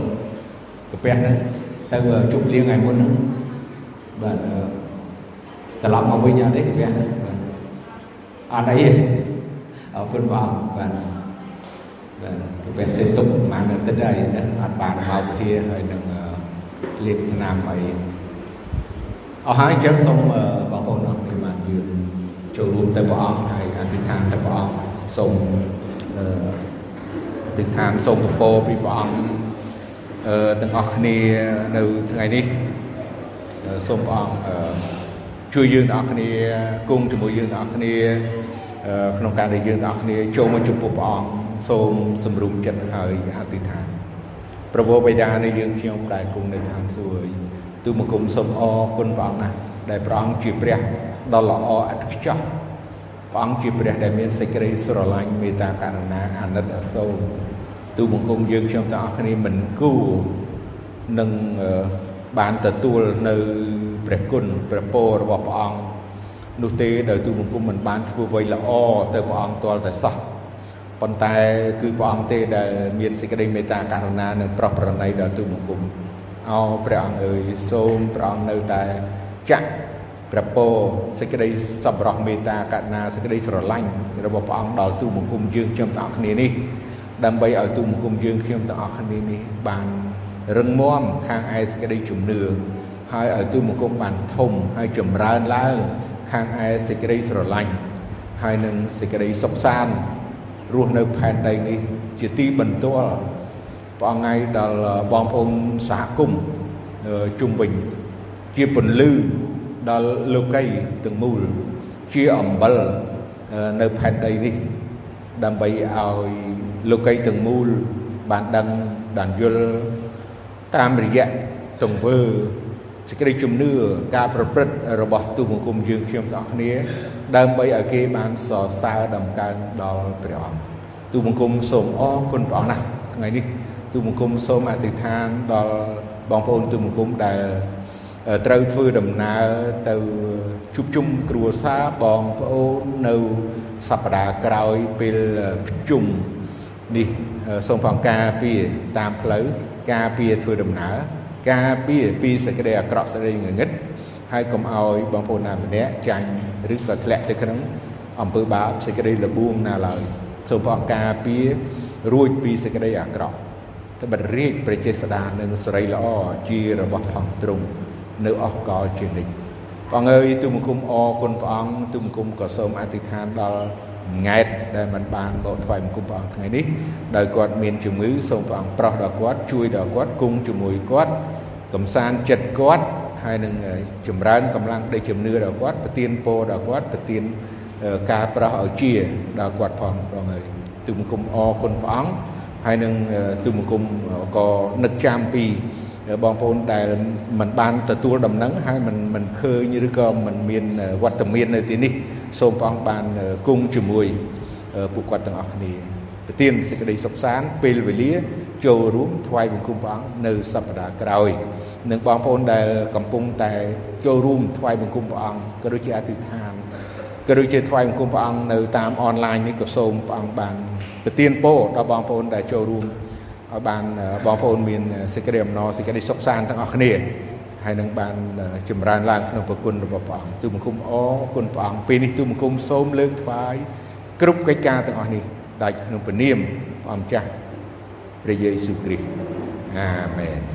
កាពះហ្នឹងទៅជប់លៀងថ្ងៃមុនហ្នឹងបាទត្រឡប់មកវិញអត់ទេកាពះហ្នឹងអត់អីអរគុណព្រះអង្គបាទបាទពេលទៅទុកប្រហែលអាទិត្យហើយអត់បានមកភាហើយនឹងលេបថ្នាំអីអស់ហើយអញ្ចឹងសូមបងប្អូនអរគុណបានយើងចូលរួមទៅព្រះអង្គហើយអធិដ្ឋានទៅព្រះអង្គសូមអធិដ្ឋានសូមពរពីព្រះអង្គអឺ ទាំងអស់គ្នានៅថ្ងៃនេះសូមព្រះអង្គជួយយើងទាំងអស់គ្នាគង់ជាមួយយើងទាំងអស់គ្នាក្នុងការដែលយើងទាំងអស់គ្នាចូលមកចំពោះព្រះអង្គសូមសម្រុំចិត្តហើយអធិដ្ឋានប្រពោបិតានៃយើងខ្ញុំដែលគង់នៅឋានសួគ៌ទូបង្គំសូមអរគុណព្រះអង្គណាស់ដែលព្រះអង្គជាព្រះដ៏ល្អឥតខ្ចោះព្រះអង្គជាព្រះដែលមានសេចក្តីស្រឡាញ់មេត្តាករុណាអាណិតអាសូរ ទូបង្គំយើងខ្ញុំទាំងអស់គ្នាមិនគួរនឹងបានទទួលនៅព្រះគុណព្រះពររបស់ព្រះអង្គនោះទេដោយទូបង្គំមិនបានធ្វើអ្វីល្អទៅព្រះអង្គទាល់តែសោះប៉ុន្តែគឺព្រះអង្គទេដែលមានសេចក្តីមេត្តាករុណានិងប្រោះប្រណីដល់ទូបង្គំអោព្រះអង្គអើយសូមព្រះអង្គនៅតែចាក់ព្រះពរសេចក្តីសប្បុរសមេត្តាករុណាសេចក្តីស្រឡាញ់របស់ព្រះអង្គដល់ទូបង្គំយើងខ្ញុំទាំងអស់គ្នានេះ ដើម្បីឲ្យទូបង្គំយើងខ្ញុំទាំងអស់គ្នានេះបានរឹងមាំខាងឯសេចក្តីជំនឿហើយឲ្យទូបង្គំបានធំហើយចម្រើនឡើងខាងឯសេចក្តីស្រឡាញ់ហើយនឹងសេចក្តីសុខសាន្តរស់នៅផែនដីនេះជាទីបន្ទាល់ព្រះអង្គឯងដល់បងប្អូនសហគមន៍ជុំវិញជាពន្លឺដល់លោកីទាំងមូលជាអំបិលនៅផែនដីនេះដើម្បីឲ្យ លោកីទាំងមូលបានដឹងបានយល់តាមរយៈទង្វើសេចក្តីជំនឿការប្រព្រឹត្តរបស់ទូបង្គំយើងខ្ញុំទាំងអស់គ្នា ដើម្បីឲ្យគេបានសរសើរដំកើងដល់ព្រះអង្គទូបង្គំសូមអរគុណព្រះអង្គណាស់ថ្ងៃនេះទូបង្គំសូមអធិដ្ឋានដល់បងប្អូនទូបង្គំដែលត្រូវធ្វើដំណើរទៅជួបជុំគ្រួសារបងប្អូននៅសប្តាហ៍ក្រោយពេលប្រជុំ នេះសូមផងការពារតាមផ្លូវការពារធ្វើដំណើរការពារពីសេចក្តីអាក្រក់សេចក្តីងងឹតហើយកុំឲ្យបងប្អូនណាម្នាក់ចាញ់ឬក៏ធ្លាក់ទៅក្នុងអំពើបាបសេចក្តីលបួងណាឡើយសូមព្រះអង្គការពាររួចពីសេចក្តីអាក្រក់ត្បិតរាជប្រជាស្ដានិងសេរីល្អជារបស់ផងទ្រង់នៅអស់កលជានិច្ចព្រះអង្គអើយទូបង្គំអរគុណព្រះអង្គទូបង្គំក៏សូមអធិដ្ឋានដល់ ង៉ែតដែលមិនបានបកថ្វាយបង្គំព្រះអង្គថ្ងៃនេះដោយគាត់មានជំងឺសូមព្រះអង្គប្រោះដល់គាត់ជួយដល់គាត់គង់ជាមួយគាត់កំសាន្តចិត្តគាត់ហើយនឹងចម្រើនកម្លាំងដេកជំនឿដល់គាត់ប្រទានពរដល់គាត់ប្រទានការប្រោះឲ្យជាដល់គាត់ផងព្រះអង្គហើយទូបង្គំអរគុណព្រះអង្គហើយនឹងទូបង្គំក៏នឹកចាំពីបងប្អូនដែលមិនបានទទួលដំណឹងហើយមិនមិនឃើញឬក៏មិនមានវត្តមាននៅទីនេះ សូមព្រះអង្គបានគង់ជាមួយពួកគាត់ទាំងអស់គ្នាប្រទានសេចក្តីសុខសាន្តពេលវេលាចូលរួមថ្វាយបង្គំព្រះអង្គនៅសប្តាហ៍ក្រោយនិងបងប្អូនដែលកំពុងតែចូលរួមថ្វាយបង្គំព្រះអង្គក៏ដូចជាអធិដ្ឋានក៏ដូចជាថ្វាយបង្គំព្រះអង្គនៅតាមអនឡាញនេះក៏សូមព្រះអង្គបានប្រទានពរដល់បងប្អូនដែលចូលរួមឲ្យបានបងប្អូនមានសេចក្តីអំណរសេចក្តីសុខសាន្តទាំងអស់គ្នា ហើយនឹងបានចម្រើនឡើងក្នុងប្រគុណរបស់ព្រះអង្គទូបង្គំអរគុណព្រះអង្គពេលនេះទូបង្គំសូមលើកថ្វាយគ្រប់កិច្ចការទាំងអស់នេះដាច់ក្នុងព្រះនាមព្រះម្ចាស់ព្រះយេស៊ូវគ្រីស្ទអាមែន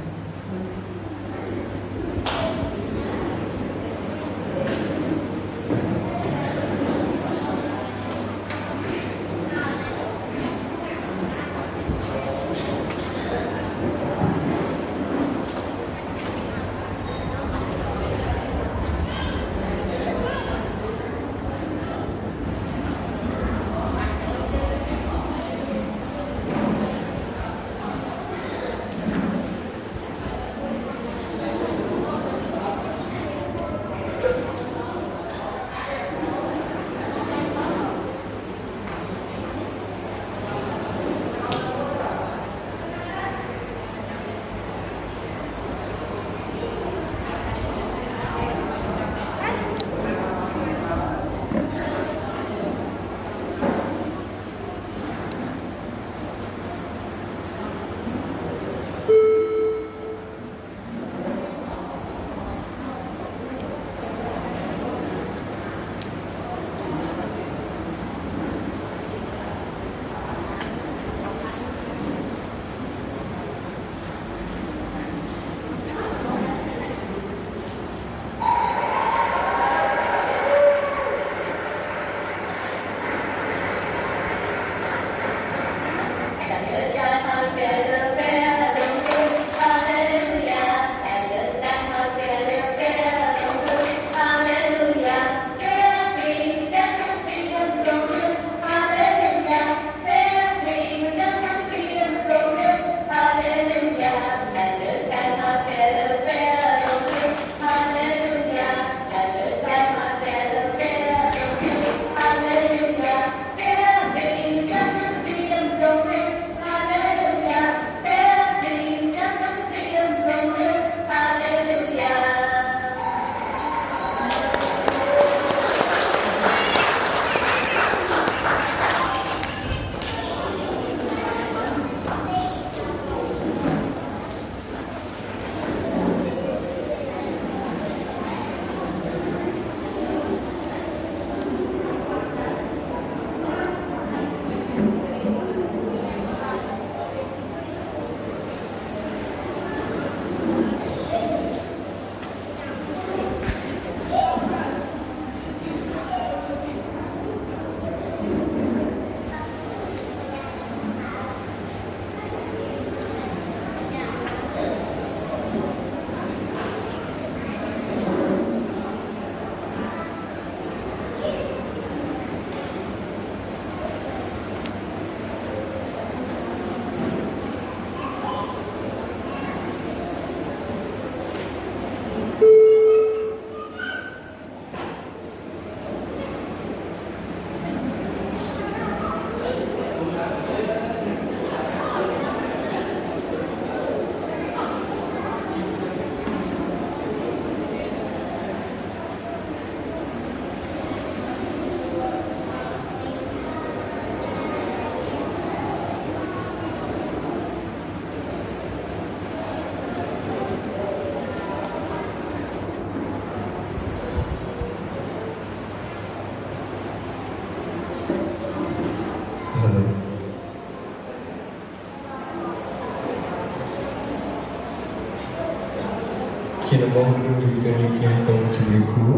ជាដំបូងក្រុមយុវជនយើងខ្ញុំសូមជម្រាបសួរ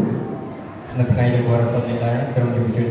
នៅថ្ងៃនៃវរសុទ្ធនេះដែរក្រុមយុវជន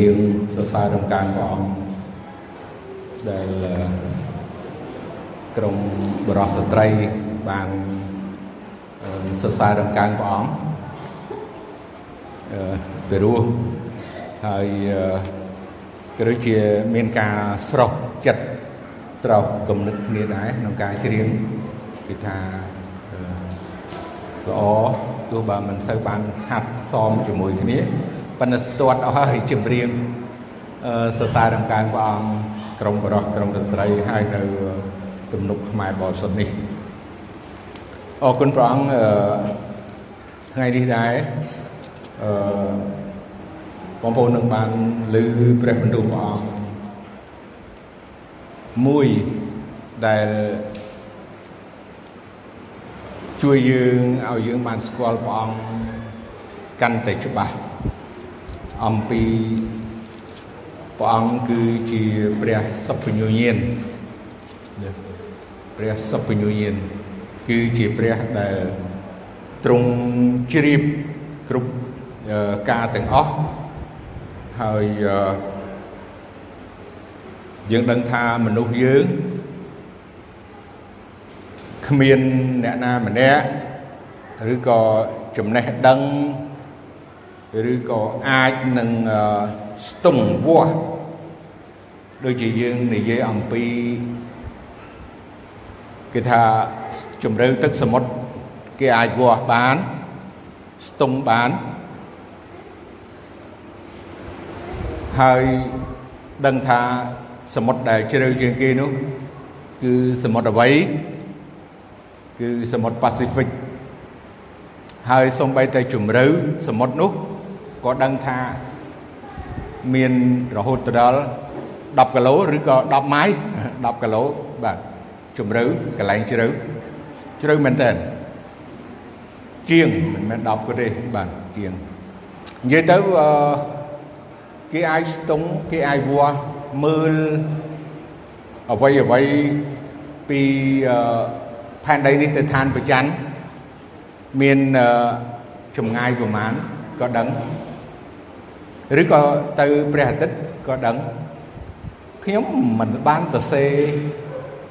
រាបសរសើរដល់ការព្រះអង្គដែលក្រុមបរិសុទ្ធស្ត្រីបានសរសើរដល់ការព្រះអង្គអឺពីរោះហើយក៏ដូចជាមានការស្រោះចិត្តស្រោះគំនិតគ្នាដែរក្នុងការច្រៀងគឺថាល្អទោះបើមិនសូវបានហាត់សមជាមួយគ្នា ប៉ុន្តែស្ទាត់អស់ហើយជំរាបសរសើររំកានព្រះអង្គក្រុមបរោះក្រុមតន្ត្រីហើយនៅទំនុកខ្មែរបរិសុទ្ធនេះអរគុណព្រះអង្គថ្ងៃនេះដែរអឺបងប្អូននឹងបានឮព្រះបន្ទូលព្រះអង្គមួយដែលជួយយើងឲ្យយើងបានស្គាល់ព្រះអង្គកាន់តែច្បាស់ អំពីព្រះអង្គគឺជាព្រះសុភញ្ញញាណព្រះសុភញ្ញញាណគឺជាព្រះដែលទ្រង់ជ្រាបគ្រប់ការទាំងអស់ហើយយើងដឹងថាមនុស្សយើងគ្មានអ្នកណាម្នាក់ឬក៏ចំណេះដឹង ឬក៏អាចនឹងស្ទង់វាស់ដូចជាយើងនិយាយអំពីគេថាជំរឿទឹកសមុទ្រគេអាចវាស់បានស្ទង់បានហើយដឹងថាសមុទ្រដែលជ្រៅជាងគេនោះគឺសមុទ្រអ្វីគឺសមុទ្រ Pacific ហើយសូម្បីតែជំរឿសមុទ្រនោះ ក៏ដឹងថាមានរហូតដល់10គីឡូឬក៏10ម៉ៃ10គីឡូបាទជំរឿកន្លែងជ្រៅជ្រៅមែនតើជាងមិនមែន10ក៏ទេបាទជាងនិយាយទៅអឺគេអាចស្ទង់គេអាចវាស់មើលអ្វីអ្វីពីផែនដីនេះទៅឋានប្រច័នមានចម្ងាយប្រមាណក៏ដឹង ឬក៏ទៅព្រះអាទិត្យក៏ដឹងខ្ញុំមិនបានសរសេរ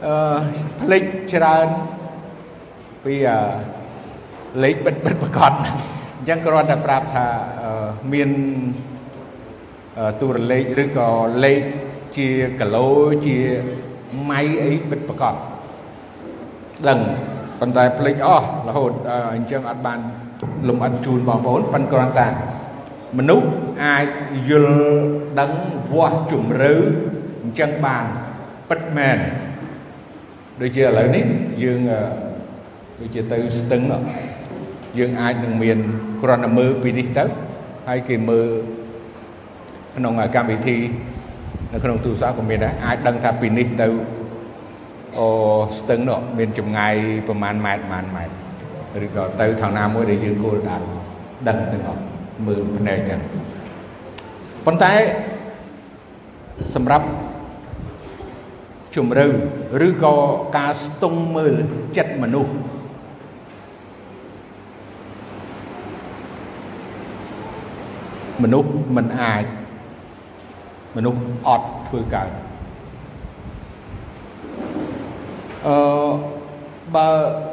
អឺផ្លេចច្រើនពីលេខបិទបិទប្រកបអញ្ចឹងគ្រាន់តែប្រាប់ថាមានទូរលេខឬក៏លេខជាគីឡូជាម៉ៃអីបិទប្រកបដឹងប៉ុន្តែភ្លេចអស់រហូតអញ្ចឹងអត់បានលំអិតជូនបងប្អូនប៉ុន្តែគ្រាន់តែ មនុស្សអាចយល់ដឹងវាស់ជំរឿអញ្ចឹងបានពិតមែនដូចជាឥឡូវនេះយើងដូចជាទៅស្ទឹងយើងអាចនឹងមានគ្រាន់តែមើលពីនេះទៅហើយគេមើលក្នុងកម្មវិធីនៅក្នុងទូរស័ព្ទក៏មានដែរអាចដឹងថាពីនេះទៅអូស្ទឹងនោះមានចម្ងាយប្រហែលម៉ែត្រប្រហែលម៉ែត្រឬក៏ទៅថងណាមួយដែលយើងគោលដៅដឹងទាំងអស់ មើលភ្នែកចឹងប៉ុន្តែសម្រាប់ជំរឿឬក៏ការស្ទង់មើលចិត្តមនុស្សមនុស្សមិនអាចមនុស្សអត់ធ្វើកើតអឺបើ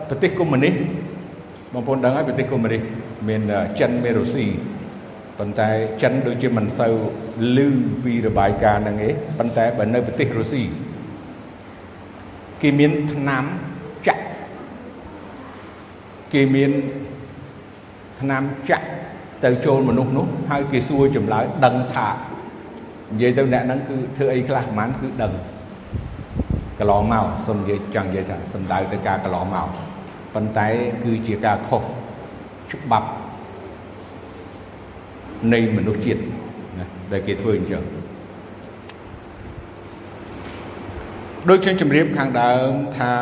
ប្រទេសកុម្មុយនីសបងប្អូនដឹងហើយប្រទេសកុម្មុយនីសមានចិនមានរុស្ស៊ី ប៉ុន្តែចិនដូចជាមិនសូវលឺពីរបាយការណ៍ហ្នឹងឯងប៉ុន្តែបើនៅប្រទេសរុស្ស៊ីគេមានឆ្នាំចាក់គេមានឆ្នាំចាក់ទៅចូលមនុស្សនោះហើយគេសួរចម្លើយដឹងថានិយាយទៅអ្នកហ្នឹងគឺធ្វើអីខ្លះប្រហែលគឺដឹងកន្លងមកសូមនិយាយចង់និយាយថាសំដៅទៅការកន្លងមកប៉ុន្តែគឺជាការខុសច្បាប់ នៃមនុស្សជាតិណាដែលគេធ្វើអញ្ចឹងដូចខ្ញុំជម្រាបខាងដើមថា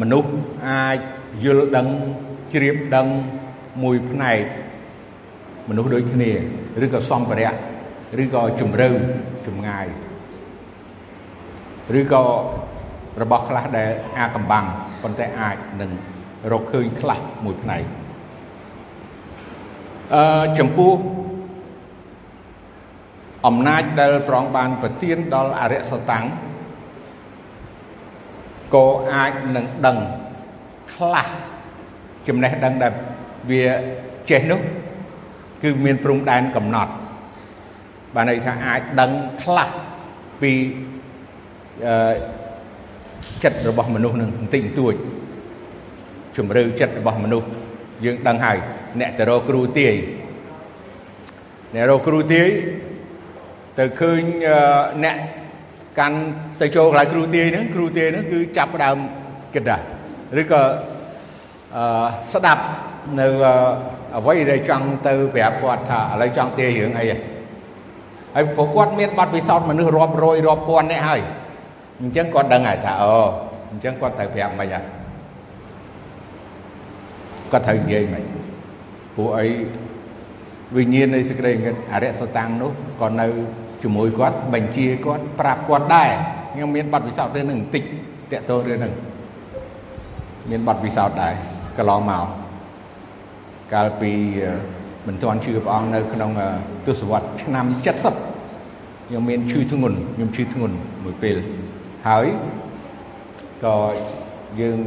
មនុស្សអាចយល់ដឹងជ្រាបដឹងមួយផ្នែកមនុស្សដូចគ្នាឬក៏សម្ភារៈឬក៏ជំរឿចម្ងាយឬក៏របស់ខ្លះដែលអាកំបាំងប៉ុន្តែអាចនឹងរកឃើញខ្លះមួយផ្នែកអឺចំពោះ អំណាចដែលប្រងបានប្រទានដល់អរិយសតាំងក៏អាចនឹងដឹងខ្លះចំណេះដឹងដែលវាចេះនោះគឺមានព្រំដែនកំណត់បានន័យថាអាចដឹងខ្លះពីអឺចិត្តរបស់មនុស្សនឹងបន្តិចបន្តួចជំរឿចិត្តរបស់មនុស្សយើងដឹងហើយអ្នកទៅរកគ្រូទាយអ្នករកគ្រូទាយ ទៅឃើញអ្នកកាន់ទៅចូលកន្លែងគ្រូទាយហ្នឹងគ្រូទាយហ្នឹងគឺចាប់ផ្ដើមគិតដែរឬក៏អឺស្ដាប់នៅអ្វីដែលចង់ទៅប្រាប់គាត់ថាឥឡូវចង់ទាយរឿងអីហើយព្រោះគាត់មានបទពិសោធន៍មនុស្សរាប់រយរាប់ពាន់នាក់ហើយអញ្ចឹងគាត់ដឹងហើយថាអូអញ្ចឹងគាត់ត្រូវប្រាប់មិនហើយគាត់ត្រូវនិយាយមិនព្រោះអីវិញ្ញាណនៃសេចក្តីងឹតអរិយសតាំងនោះក៏នៅ ជាមួយគាត់បញ្ជាគាត់ប្រាប់គាត់ដែរខ្ញុំមានបទពិសោធន៍រឿងហ្នឹងបន្តិចតកតទៅរឿងហ្នឹងមានបទពិសោធន៍ដែរកន្លងមកកាលពីមិនទាន់ជឿព្រះអង្គនៅក្នុងទសវត្សរ៍ឆ្នាំ70ខ្ញុំមានឈឺធ្ងន់ខ្ញុំឈឺធ្ងន់មួយពេលហើយក៏យើង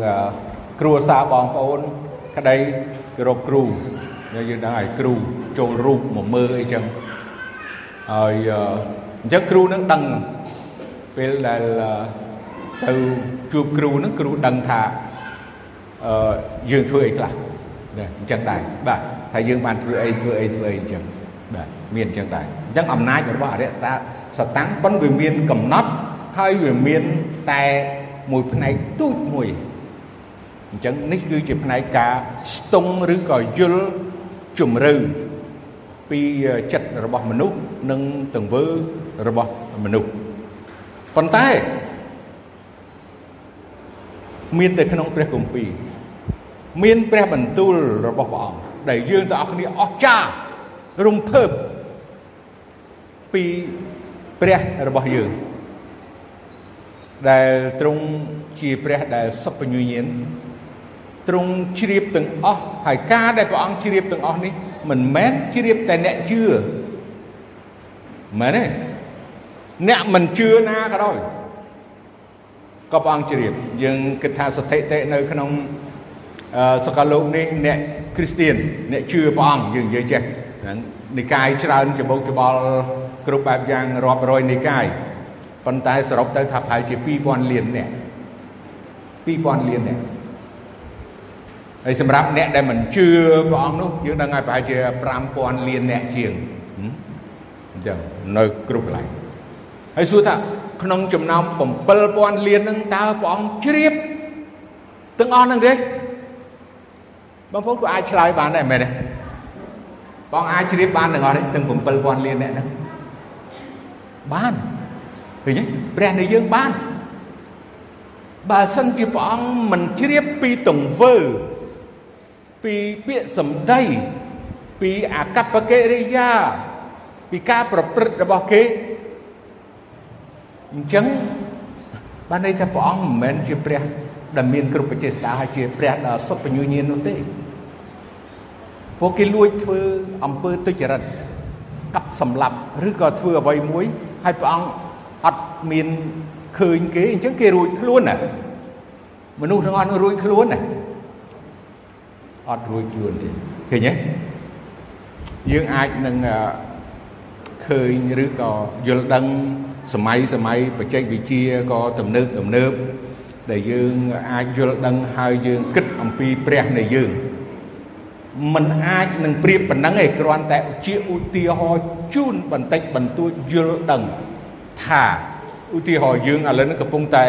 គ្រួសារបងប្អូន ក្តីគោរពគ្រូយើងដឹងហើយគ្រូចូលរូបមកមើលអីចឹង ហើយអញ្ចឹងគ្រូនឹងដឹងពេលដែលទៅជួបគ្រូនឹងគ្រូដឹងថាអឺយើងធ្វើអីខ្លះអញ្ចឹងដែរបាទថាយើងបានធ្វើអីធ្វើអីធ្វើអីអញ្ចឹងបាទមានអញ្ចឹងដែរអញ្ចឹងអំណាចរបស់អរិយសតាសតាំងប៉ុនវាមានកំណត់ហើយវាមានតែមួយផ្នែកទូចមួយអញ្ចឹងនេះគឺជាផ្នែកការស្ទង់ឬក៏យល់ជំរឿ ពីចិត្តរបស់មនុស្សនិងទង្វើរបស់មនុស្សប៉ុន្តែមានតែក្នុងព្រះគម្ពីរមានព្រះបន្ទូលរបស់ព្រះអង្គដែលយើងទាំងអស់គ្នាអស្ចារ្យរំភើបពីព្រះរបស់យើងដែលទ្រង់ជាព្រះដែលសុបញ្ញាញាណទ្រង់ជ្រាបទាំងអស់ហើយការដែលព្រះអង្គជ្រាបទាំងអស់នេះ មិនមែនជ្រាបតែអ្នកជឿមែនទេអ្នកមិនជឿណាក៏ដោយក៏ព្រះអង្គជ្រាបយើងគិតថាសតិតិនៅក្នុងសកលលោកនេះអ្នកគ្រីស្ទៀនអ្នកជឿព្រះអង្គយើងនិយាយចេះហ្នឹងនិកាយច្រើនច្បោកច្បល់គ្រប់បែបយ៉ាងរាប់រយនិកាយប៉ុន្តែសរុបទៅថាប្រហែលជា2000លានអ្នក2000លានអ្នក ហើយសម្រាប់អ្នកដែលមិនជឿព្រះអង្គនោះយើងដឹងហើយប្រហែលជា5000លានអ្នកជាងអញ្ចឹងនៅគ្រប់កន្លែងហើយសួរថាក្នុងចំណោម7000លានហ្នឹងតើព្រះអង្គជ្រាបទាំងអស់ហ្នឹងទេបងប្អូនក៏អាចឆ្លើយបានដែរមែនទេបងអាចជ្រាបបានទាំងអស់នេះទាំង7000លានអ្នកហ្នឹងបានឃើញទេព្រះនៃយើងបានបើសិនជាព្រះអង្គមិនជ្រាបពីទង្វើ ពីពាក្យសម្ដីពីអាកប្បកិរិយាពីការប្រព្រឹត្តរបស់គេអញ្ចឹងបានន័យថាព្រះអង្គមិនមែនជាព្រះដែលមានគ្រប់បច្ចេស្តាហើយជាព្រះដ៏សុបញ្ញាញាណនោះទេពួកគេលួចធ្វើអំពើទុច្ចរិតកាប់សម្លាប់ឬក៏ធ្វើអ្វីមួយហើយព្រះអង្គអត់មានឃើញគេអញ្ចឹងគេរួចខ្លួនណាមនុស្សទាំងអស់នោះរួចខ្លួនណា អត់រួចខ្លួនទេឃើញទេយើងអាចនឹងឃើញឬក៏យល់ដឹងសម័យសម័យបច្ចេកវិទ្យាក៏ទំនើបទំនើបដែលយើងអាចយល់ដឹងហើយយើងគិតអំពីព្រះនៃយើងมันអាចនឹងប្រៀបប៉ុណ្ណឹងឯងគ្រាន់តែជាឧទាហរណ៍ជូនបន្តិចបន្តួចយល់ដឹងថាឧទាហរណ៍យើងឥឡូវនេះកំពុងតែ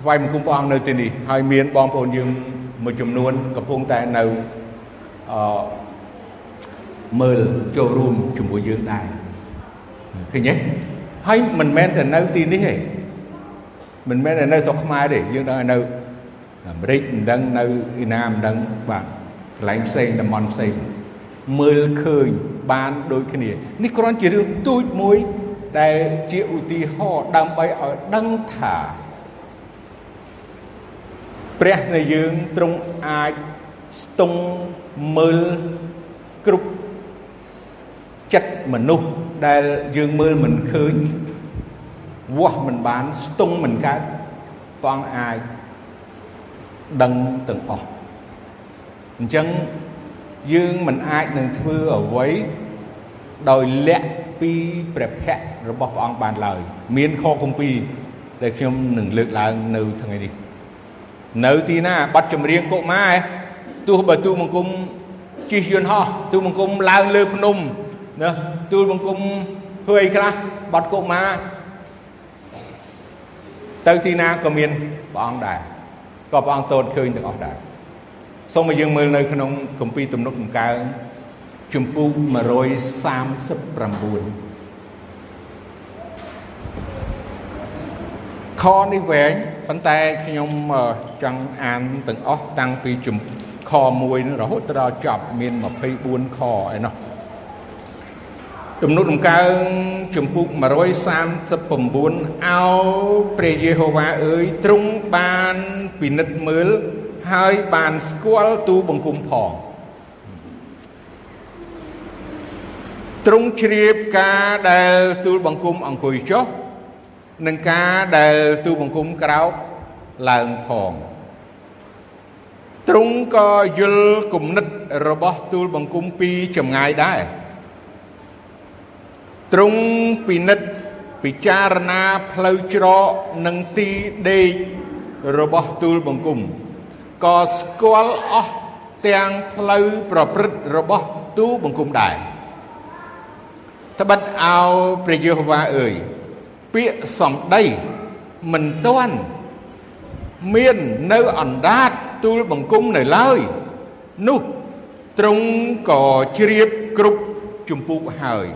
ថ្វាយបង្គំព្រះអង្គនៅទីនេះហើយមានបងប្អូនយើង មួយចំនួនកំពុងតែនៅអឺមើលចូលរួមជាមួយយើងដែរឃើញទេហើយមិនមែនតែនៅទីនេះទេមិនមែនតែនៅស្រុកខ្មែរទេយើងដឹងនៅអាមេរិកមិនដឹងនៅអ៊ីណាមិនដឹងបាទកន្លែងផ្សេងតំបន់ផ្សេងមើលឃើញបានដូចគ្នានេះគ្រាន់ជារឿងទូចមួយដែលជាឧទាហរណ៍ដើម្បីឲ្យដឹងថា ព្រះនៃយើងទ្រង់អាចស្ទង់មើលគ្រប់មនុស្សដែលយើងមើលមិនឃើញវាស់មិនបានស្ទង់មិនកើតព្រះអង្គអាចដឹងទាំងអស់អញ្ចឹងយើងមិនអាចនឹងធ្វើអ្វីដោយលាក់ពីព្រះភ័ក្ត្ររបស់ព្រះអង្គបានឡើយមានខគម្ពីរដែលខ្ញុំនឹងលើកឡើងនៅថ្ងៃនេះ នៅទីណាបတ်ចម្រៀងកុមារទោះបើទូបង្គំជិះយន្តហោះទូបង្គំឡើងលើភ្នំណាទូលបង្គំធ្វើអីខ្លះបတ်កុមារទៅទីណាក៏មានព្រះអង្គដែរក៏ព្រះអង្គតូនឃើញទាំងអស់ដែរសូមឲ្យយើងមើលនៅក្នុងគម្ពីរទំនុកដំកើងជំពូក139 ខនេះវែងប៉ុន្តែខ្ញុំចង់អានទាំងអស់តាំងពីជំខ1នឹងរហូតដល់ចប់មាន24ខឯណោះទំនុកដំកើងជំពូក139អោព្រះយេហូវ៉ាអើយទ្រង់បានពិនិត្យមើលហើយបានស្គាល់ទូបង្គំផងទ្រង់ជ្រាបការដែលទូលបង្គំអង្គុយចុះ និងការដែលទូលបង្គំក្រោកឡើងផងទ្រង់ក៏យល់គំនិតរបស់ទូលបង្គំពីចម្ងាយដែរទ្រង់ពិនិត្យពិចារណាផ្លូវច្រកនិងទីដេករបស់ទូលបង្គំក៏ស្គាល់អស់ទាំងផ្លូវប្រព្រឹត្តរបស់ទូបង្គំដែរត្បិតអោព្រះយេហូវ៉ាអើយ ពាក្យសំដីមិនទាន់មាននៅអណ្ដាតទូលបង្គំនៅឡើយនោះទ្រង់ក៏ជ្រាបគ្រប់ជំពូកហើយ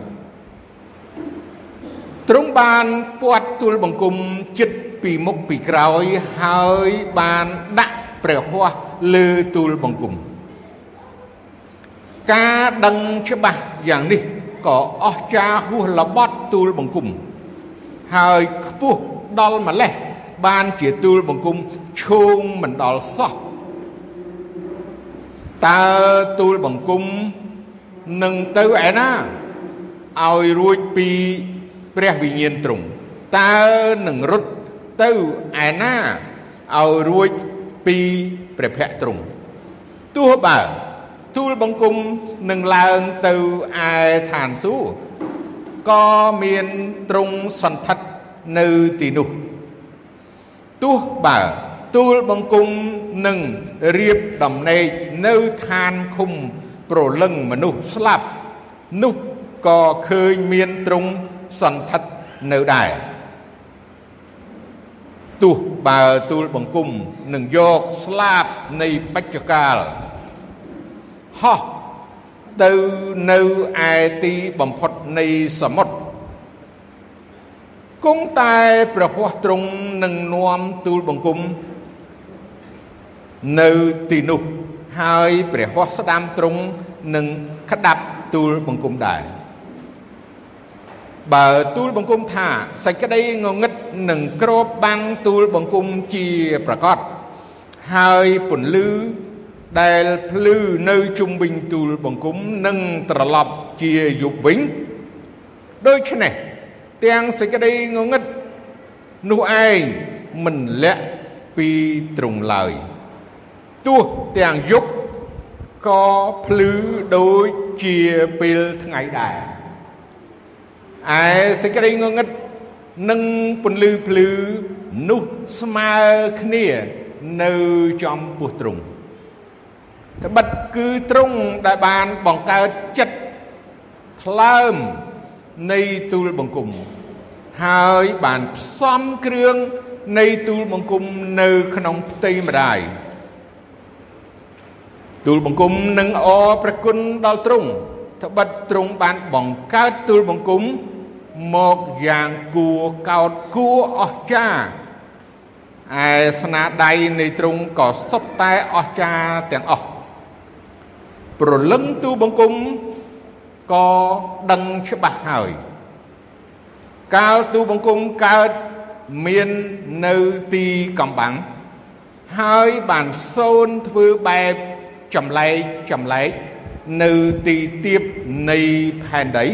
ទ្រង់បានពាត់ទូលបង្គំចិត្តពីមុខពីក្រោយហើយបានដាក់ព្រះហស្ថលើទូលបង្គំការដឹងច្បាស់យ៉ាងនេះក៏អស្ចារ្យហួសល្បត់ទូលបង្គំ ហើយខ្ពស់ដល់ម្លេះបានជាទូលបង្គំឈោងមិនដល់សោះតើទូលបង្គំនឹងទៅឯណាឲ្យរួចពីព្រះវិញ្ញាណទ្រង់តើនឹងរត់ទៅឯណាឲ្យរួចពីព្រះភ័ក្ត្រទ្រង់ទោះបើទូលបង្គំនឹងឡើងទៅឯឋានសួគ៌ ក៏មានទ្រង់សន្ធិដ្ឋនៅទីនោះទោះបើទូលបង្គំនឹងរៀបដំណេកនៅឋានឃុំប្រលឹងមនុស្សស្លាប់នោះក៏ឃើញមានទ្រង់សន្ធិដ្ឋនៅដែរទោះបើទូលបង្គំនឹងយកស្លាបនៃបច្ចុកាលហោះ ទៅនៅឯទីបំផុតនៃសមុទ្រគង់តែព្រះហស្ថទ្រង់នឹងនាំទូលបង្គំនៅទីនោះហើយព្រះហស្ថស្ដាំទ្រង់នឹងក្តាប់ទូលបង្គំដែរបើទូលបង្គំថាសេចក្តីងងឹតនឹងគ្របបាំងទូលបង្គំជាប្រកបហើយពន្លឺ ដែលភ្លឺនៅជុំវិញទូលបង្គំនឹងត្រឡប់ជាយប់វិញដូច្នេះទាំងសេចក្តីងងឹតនោះឯងមិនលាក់ពីទ្រង់ឡើយទោះទាំងយប់ក៏ភ្លឺដូចជាពេលថ្ងៃដែរឯសេចក្តីងងឹតនិងពន្លឺភ្លឺនោះស្មើគ្នានៅចំពោះទ្រង់ ត្បិតគឺទ្រង់ដែលបានបង្កើតចិត្តថ្លើមនៃទូលបង្គំហើយបានផ្សំគ្រឿងនៃទូលបង្គំនៅក្នុងផ្ទៃម្ដាយទូលបង្គំនឹងអរព្រះគុណដល់ទ្រង់ត្បិតទ្រង់បានបង្កើតទូលបង្គំមកយ៉ាងគួរកោតគួរអស្ចារ្យឯស្នាដៃនៃទ្រង់ក៏សុទ្ធតែអស្ចារ្យទាំងអស់ ប្រលឹងទូបង្គំក៏ដឹងច្បាស់ហើយ កាលទូបង្គំកើតមាននៅទីកំបាំងហើយបានសូនធ្វើបែបចម្លែកចម្លែកនៅទីទៀបនៃផែនដី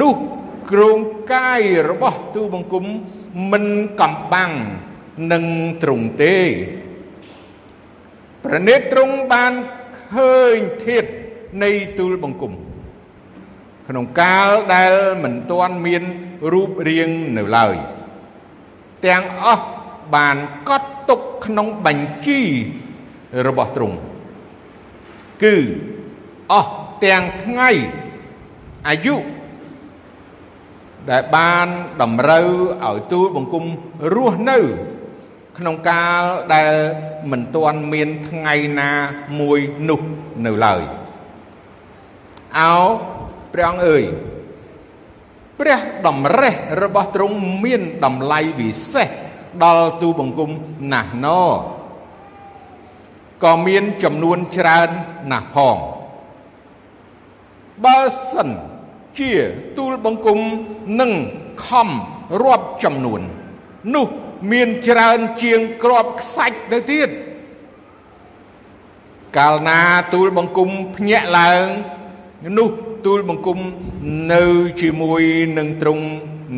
នោះគ្រោងកាយរបស់ទូបង្គំមិនកំបាំងនឹងទ្រង់ទេប្រណិតទ្រង់បាន ឃើញធាតនៃទូលបង្គំក្នុងកាលដែលមិនទាន់មានរូបរាងនៅឡើយទាំងអស់បានកត់ទុកក្នុងបញ្ជីរបស់ទ្រង់គឺអស់ទាំងថ្ងៃអាយុដែលបានតម្រូវឲ្យទូលបង្គំរស់នៅ ក្នុងកាលដែលមិនទាន់មានថ្ងៃណាមួយនោះនៅឡើយអោព្រះអង្គអើយព្រះតម្រេះរបស់ទ្រង់មានតម្លៃវិសេសដល់ទូបង្គំណាស់ណក៏មានចំនួនច្រើនណាស់ផងបើសិនជាទូលបង្គំនឹងខំរាប់ចំនួន នោះ មានច្រើនជាងក្របខ្សាច់ទៅទៀតកាលណាទូលបង្គំភ្ញាក់ឡើងនោះទូលបង្គំនៅជាមួយនឹងទ្រង់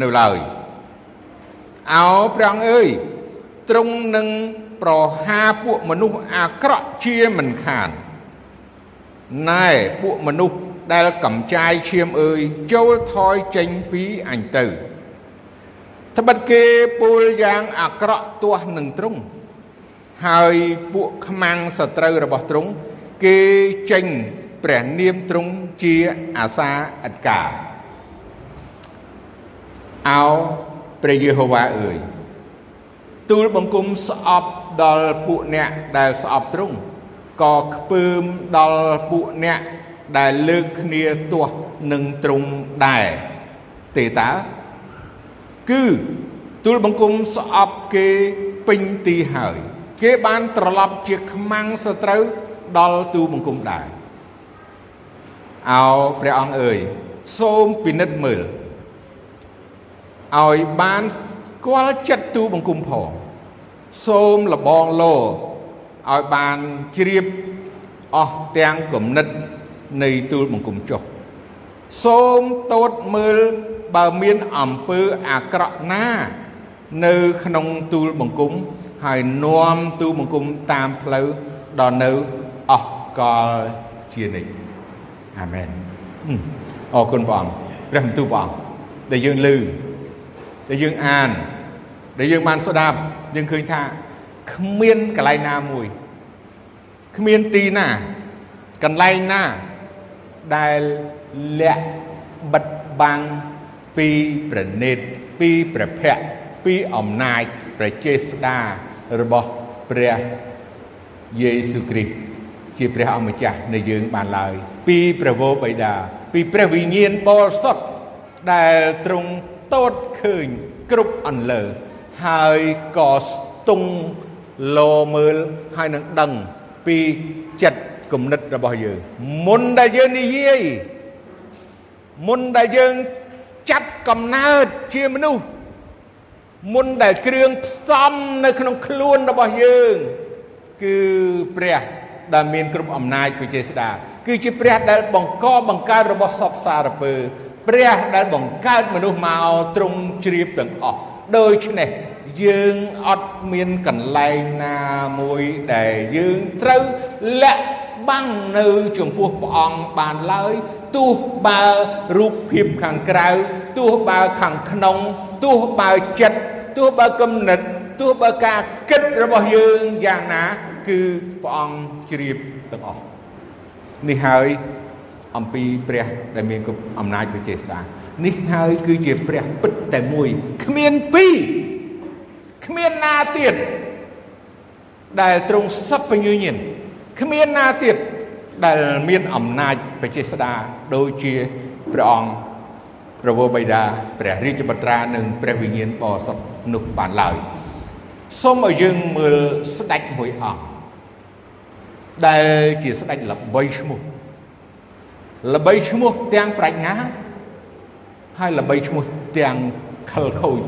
នៅឡើយអោព្រះអង្គអើយទ្រង់នឹងប្រហាពួកមនុស្សអាក្រក់ជាមិនខានណែពួកមនុស្សដែលកំចាយឈាមអើយចូលថយចេញពីអញទៅ ត្បិតគេពូលយ៉ាងអាក្រក់ទាស់នឹងទ្រង់ហើយពួកខ្មាំងសត្រូវរបស់ទ្រង់គេចេញព្រះនាមទ្រង់ជាអាសាអិតកាអោព្រះយេហូវ៉ាអើយទូលបង្គំស្អប់ដល់ពួកអ្នកដែលស្អប់ទ្រង់ក៏ខ្ពើមដល់ពួកអ្នកដែលលើកគ្នាទាស់នឹងទ្រង់ដែរទេតើ គឺទូលបង្គំស្អប់គេពេញទីហើយ គេបានត្រឡប់ជាខ្មាំងសត្រូវដល់ទូលបង្គំដែរអោព្រះអង្គអើយសូមពិនិត្យមើលឲ្យបានស្គាល់ចិត្តទូបង្គំផងសូមលបងលោឲ្យបានជ្រាបអស់ទាំងគំនិតនៃទូលបង្គំចុះសូមតូតមើល បើមានអំពើអាក្រក់ណា នៅក្នុងទូលបង្គំហើយនាំទូលបង្គំតាមផ្លូវដល់នៅអស់កលជានិច្ចអាមែនអរគុណព្រះអង្គព្រះបន្ទូលព្រះអង្គដែលយើងឮដែលយើងអាន ដែលយើងបានស្ដាប់យើងឃើញថាគ្មានកន្លែងណាមួយគ្មានទីណា កន្លែងណាដែលលាក់បិទបាំង ពីប្រណិតពីព្រះភ័ក្រពីអំណាចព្រះចេស្តារបស់ព្រះយេស៊ូវគ្រីស្ទជាព្រះអម្ចាស់នៃយើងបានឡើយ ពីព្រះវរបិតាពីព្រះវិញ្ញាណបរិសុទ្ធដែលទ្រង់តតឃើញគ្រប់អន្លើហើយក៏ស្ទង់លោមើលហើយនឹងដឹងពីចិត្តគំនិតរបស់យើងមុនដែលយើងនិយាយមុនដែលយើង ចាប់កំណើតជាមនុស្សមុនដែលគ្រឿងផ្សំនៅក្នុងខ្លួនរបស់យើង គឺព្រះដែលមានគ្រប់អំណាចវិចេស្តាគឺជាព្រះដែលបង្កបង្កើតរបស់សពសារពើព្រះដែលបង្កើតមនុស្សមកទ្រង់ជ្រាបទាំងអស់ដូច្នេះយើងអត់មានកន្លែងណាមួយដែលយើងត្រូវលាក់បាំងនៅចំពោះព្រះអង្គបានឡើយ ទោះបើរូបភាពខាងក្រៅទោះបើខាងក្នុងទោះបើចិត្តទោះបើគំនិតទោះបើការគិតរបស់យើងយ៉ាងណា គឺព្រះអង្គជ្រាបទាំងអស់នេះហើយអំពីព្រះដែលមានអំណាចព្រះចេស្តានេះហើយគឺជាព្រះពិតតែមួយគ្មានពីរគ្មានណាទៀតដែលទ្រង់សពញ្ញញាណគ្មានណាទៀតដែលមានអំណាចបច្ចេស្តា ដូចជាព្រះអង្គព្រះវរបិតាព្រះរាជបត្រានិងព្រះវិញ្ញាណបរិសុទ្ធនោះបានឡើយសូមឲ្យយើងមើលស្ដេចមួយអង្គដែលជាស្ដេចល្បីឈ្មោះល្បីឈ្មោះទាំងប្រាជ្ញាហើយល្បីឈ្មោះទាំងខលខូច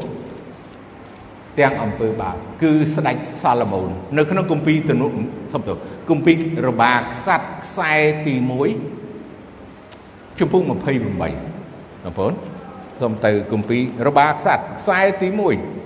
ទាំងអំពើបាបគឺស្ដេចសាឡូមោននៅក្នុងគម្ពីរទំនុកសំទោសគម្ពីររបាខ្សាត់ខ្សែទី1 ជំពូក28បងប្អូនសូមទៅគម្ពីររបាខ្សាត់ខ្សែទី1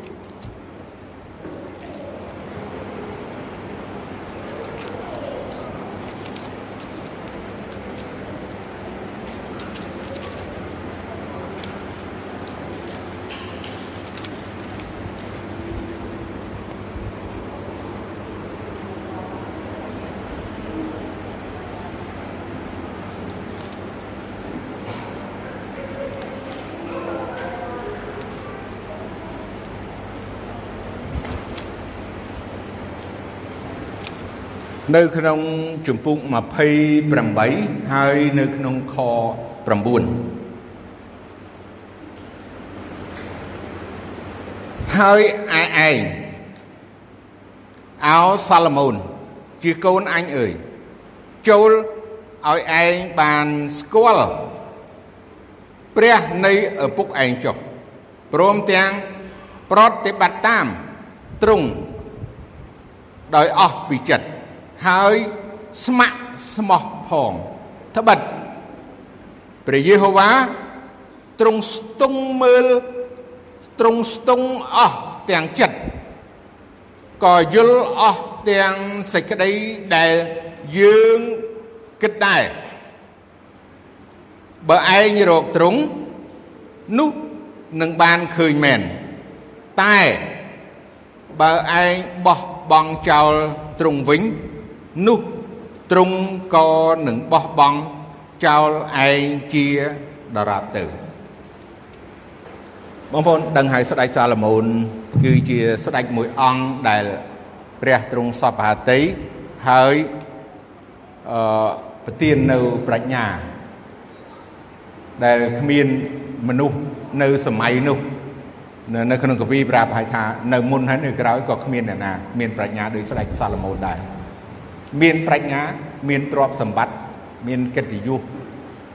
នៅក្នុងជំពូក28ហើយនៅក្នុងខ9ហើយឯឯងអោសាឡូមោនជាកូនអញអើយចូលឲ្យឯងបានស្គាល់ព្រះនៃឪពុកឯងចុះព្រមទាំងប្រតិបត្តិតាមទ្រង់ដោយអស់ពីចិត្ត ហើយស្ម័គ្រស្មោះផងត្បិតព្រះយេហូវ៉ាទ្រង់ស្ទង់មើលទ្រង់ស្ទង់អស់ទាំងចិត្តក៏យល់អស់ទាំងសេចក្តីដែលយើងគិតដែរបើឯងរកទ្រង់នោះនឹងបានឃើញមែនតែបើឯងបោះបង់ចោលទ្រង់វិញ នោះទ្រង់ក៏នឹងបោះបង់ចោលឯងជាដរាបទៅបងប្អូនដឹងហើយស្ដេចសាឡូមោនគឺជាស្ដេចមួយអង្គដែលព្រះទ្រង់សពហតីហើយអឺប្រទាននៅប្រាជ្ញា ដែលគ្មានមនុស្សនៅសម័យនោះនៅក្នុងកវីប្រាប់ឲ្យថានៅមុនហើយនៅក្រោយក៏គ្មានអ្នកណាមានប្រាជ្ញាដោយស្ដេចសាឡូមោនដែរ មានប្រាជ្ញា មានទ្រព្យសម្បត្តិមានកិត្តិយស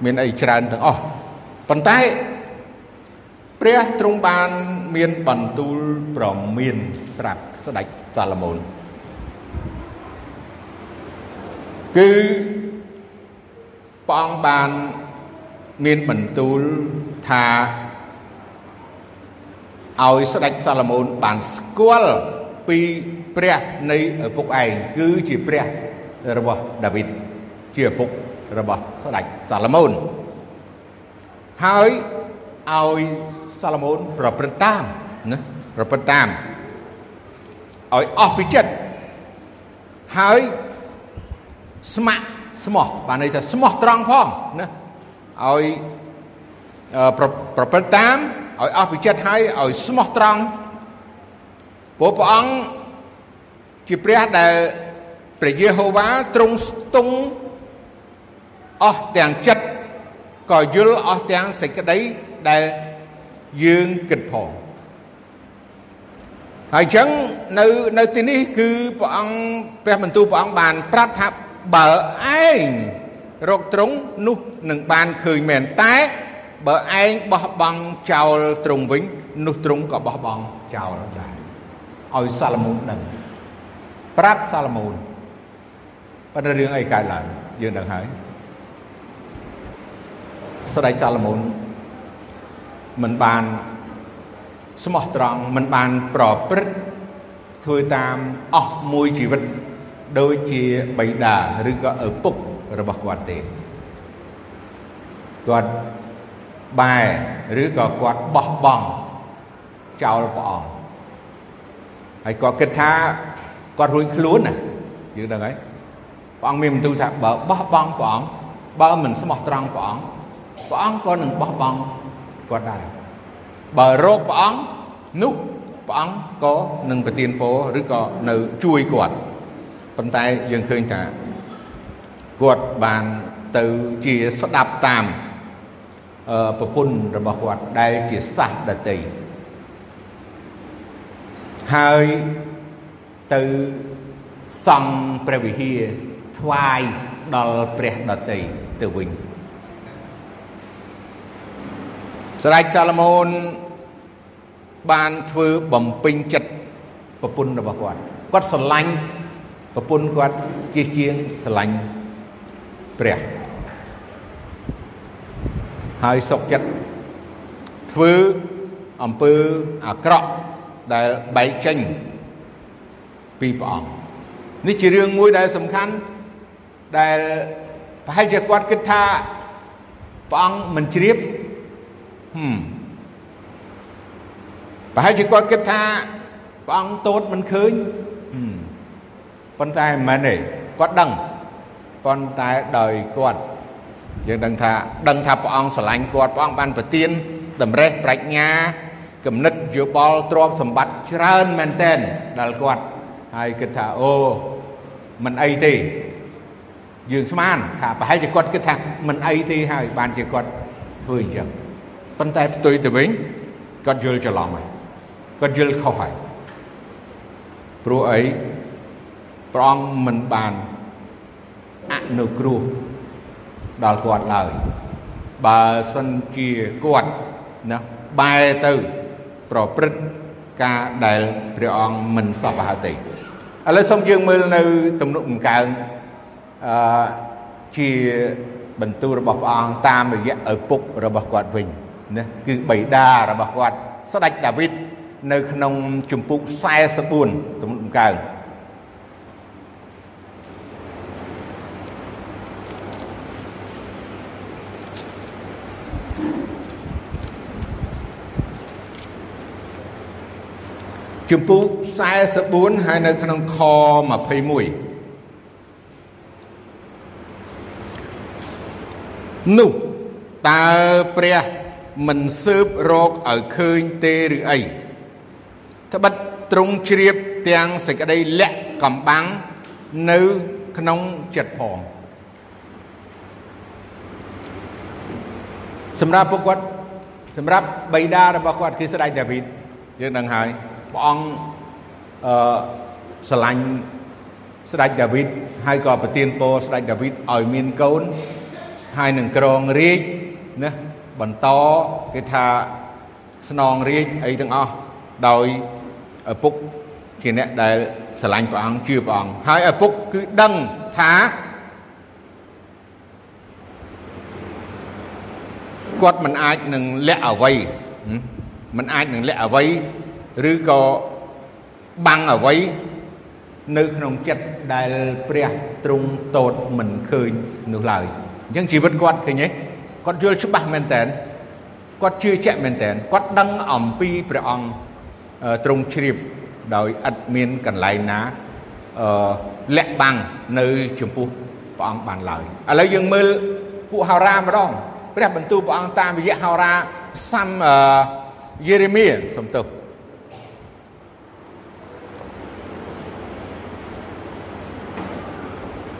មានអីច្រើនទាំងអស់ប៉ុន្តែព្រះទ្រង់បានមានបន្ទូលប្រមានប្រាប់ស្ដេចសាឡូមោនគឺព្រះអង្គបានមានបន្ទូលថាឲ្យស្ដេចសាឡូមោនបានស្គាល់ពី ព្រះនៃឪពុកឯងគឺជាព្រះរបស់ដាវីតជាឪពុករបស់ស្ដេចសាឡូមោនហើយឲ្យសាឡូមោនប្រព្រឹត្តតាមណាប្រព្រឹត្តតាមឲ្យអស់ពីចិត្តហើយស្ម័គ្រស្មោះបានន័យថាស្មោះត្រង់ផងណាឲ្យប្រប្រព្រឹត្តតាមឲ្យអស់ពីចិត្តហើយឲ្យស្មោះត្រង់ព្រោះព្រះអង្គ ជាព្រះដែលព្រះយេហូវ៉ាទ្រង់ស្ទង់អស់ទាំងចិត្តក៏យល់អស់ទាំងសេចក្តីដែលយើងគិតផងហើយអញ្ចឹងនៅនៅទីនេះគឺព្រះអង្គព្រះបន្ទូលព្រះអង្គបានប្រាប់ថាបើឯងរកត្រង់នោះនឹងបានឃើញមែនតែបើឯងបោះបង់ចោលត្រង់វិញនោះត្រង់ក៏បោះបង់ចោលដែរឲ្យសាឡូមោនដឹង ប្រាប់សាឡូមោនប៉ុន្តែរឿងអីកើតឡើងយើងដឹងហើយស្ដេចសាឡូមោនមិនបានស្មោះត្រង់មិនបានប្រព្រឹត្តធ្វើតាមអស់មួយជីវិតដូចជាបិតាឬក៏ឪពុករបស់គាត់ទេគាត់បែឬក៏គាត់បោះបង់ចោលព្រះអង្គហើយគាត់គិតថា គាត់រួចខ្លួនណាយើងដឹងហើយព្រះអង្គមានបន្ទូលថាបើបោះបង់ព្រះអង្គបើមិនស្មោះត្រង់ព្រះអង្គព្រះអង្គក៏នឹងបោះបង់គាត់ដែរបើរកព្រះអង្គនោះព្រះអង្គក៏នឹងប្រទានពរឬក៏នៅជួយគាត់ប៉ុន្តែយើងឃើញថាគាត់បានទៅជាស្ដាប់តាមប្រពន្ធរបស់គាត់ដែលជាសាសដតីហើយ ទៅសង់ព្រះវិហារថ្វាយដល់ព្រះដតីទៅវិញស្រេចសាឡមូនបានធ្វើបំពេញចិត្តប្រពន្ធរបស់គាត់គាត់ស្រឡាញ់ប្រពន្ធគាត់ជាជាងស្រឡាញ់ព្រះហើយសុកចិត្តធ្វើអំពើអាក្រក់ដែលបែកចេញ ពីព្រះអង្គនេះជារឿងមួយដែលសំខាន់ដែលប្រហែលជាគាត់គិតថាព្រះអង្គមិនជ្រាបហឹមប្រហែលជាគាត់គិតថាព្រះអង្គតូតមិនឃើញប៉ុន្តែមិនមែនទេគាត់ដឹងប៉ុន្តែដោយគាត់យើងដឹងថាដឹងថាព្រះអង្គស្រឡាញ់គាត់ព្រះអង្គបានប្រទានតម្រេះប្រាជ្ញាគំនិតយោបល់ទ្រព្យសម្បត្តិច្រើនមែនតែនដល់គាត់ ហើយគិតថាអូមិនអីទេយើងស្មានថាប្រហែលជាគាត់គិតថាមិនអីទេហើយបានជាគាត់ធ្វើអញ្ចឹងប៉ុន្តែផ្ទុយទៅវិញគាត់យល់ច្រឡំហើយគាត់យល់ខុសហើយព្រោះអីព្រះអង្គមិនបានអនុគ្រោះដល់គាត់ឡើយបើសិនជាគាត់ណាបែរទៅប្រព្រឹត្តការដែលព្រះអង្គមិនសពហៅទេ ឥឡូវសូមយើងមើលនៅទំនុកបង្កើងអឺជាបន្ទូលរបស់ព្រះអង្គតាមរយៈឪពុករបស់គាត់វិញណាគឺបិតារបស់គាត់ស្ដេចដាវីតនៅក្នុងជំពូក44ទំនុកបង្កើង ជំពូក44ហើយនៅក្នុងខ21នោះតើព្រះមិនស៊ើបរកឲ្យឃើញទេឬអីត្បិតទ្រង់ជ្រាបទាំងសេចក្តីលាក់កំបាំងនៅក្នុងចិត្តផងសម្រាប់ពួកគាត់សម្រាប់បិតារបស់គាត់គឺស្ដេចដាវីតយើងដឹងហើយ ព្រះអង្គអឺស្រឡាញ់ស្ដេចដាវីតហើយក៏ប្រទានពរស្ដេចដាវីតឲ្យមានកូនហើយនឹងក្រងរាជណាបន្តគេថាស្នងរាជអីទាំងអស់ដោយឪពុកជាអ្នកដែលស្រឡាញ់ព្រះអង្គជឿព្រះអង្គហើយឪពុកគឺដឹងថាគាត់មិនអាចនឹងលាក់អ្វីមិនអាចនឹងលាក់អ្វី ឬក៏បាំងអ្វីនៅក្នុងចិត្តដែលព្រះទ្រង់តូតមិនឃើញនោះឡើយអញ្ចឹងជីវិតគាត់ឃើញទេគាត់យល់ច្បាស់មែនតើគាត់ជឿជាក់មែនតើគាត់ដឹងអំពីព្រះអង្គទ្រង់ជ្រាបដោយឥតមានកន្លែងណាអឺលាក់បាំងនៅចំពោះព្រះអង្គបានឡើយឥឡូវយើងមើលពួកហោរាម្ដងព្រះបន្ទូលព្រះអង្គតាមរយៈហោរាសាំយេរេមៀសំទោស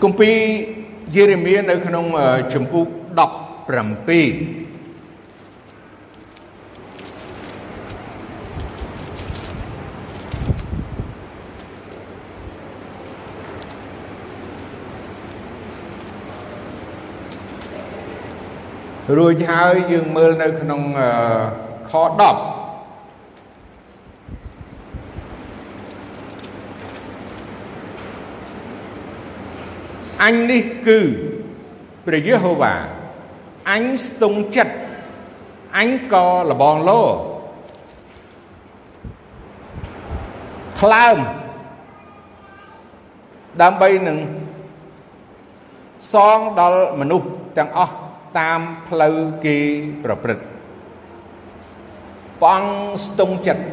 គម្ពីរយេរេមៀនៅក្នុងជំពូក17រួចហើយយើងមើលនៅក្នុងខ10 អញនេះគឺព្រះយេហូវ៉ាអញស្ទង់ចិត្តអញក៏លបងលោថ្លើមដើម្បីនឹងសងដល់មនុស្សទាំងអស់តាមផ្លូវគេប្រព្រឹត្តព្រះអង្គស្ទង់ចិត្ត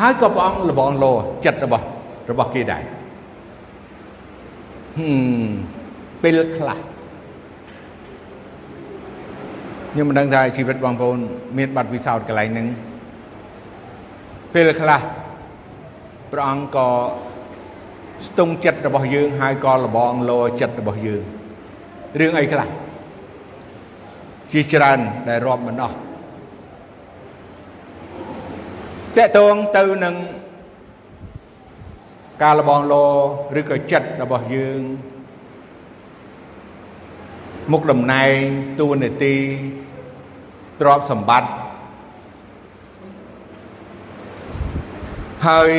ហើយក៏ព្រះអង្គលបងលោចិត្តរបស់របស់គេដែរហឹម ពេលខ្លះខ្ញុំមិនដឹងថាជីវិតបងប្អូន មានប័ណ្ណពិសោធន៍កន្លែងហ្នឹងពេលខ្លះព្រះអង្គក៏ស្ទង់ចិត្តរបស់យើងហើយក៏លបងលោចិត្តរបស់យើងរឿងអីខ្លះជាច្រើនដែលរាប់មិនអស់តកតងទៅនឹង ការលបងលោឬក៏ចិត្តរបស់យើងមុខតំណែងតួនាទីទ្រព្យសម្បត្តិហើយ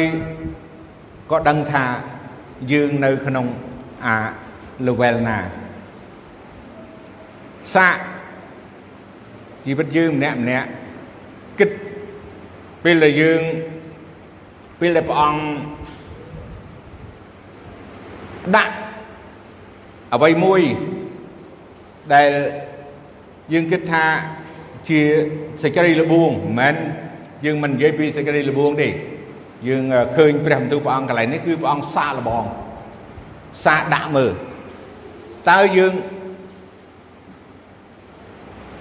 ក៏ដឹងថាយើងនៅក្នុងអា level ណាសាកជីវិតយើងម្នាក់ម្នាក់គិតពេលដែលយើងពេលដែលព្រះអង្គ ដាក់អ្វីមួយដែលយើងគិតថាជាសេចក្តីល្បួងមិនមែនយើងមិននិយាយពីសេចក្តីល្បួងទេយើងឃើញព្រះបន្ទូលព្រះអង្គកន្លែងនេះគឺព្រះអង្គសាកល្បងសាកដាក់មើលតើយើង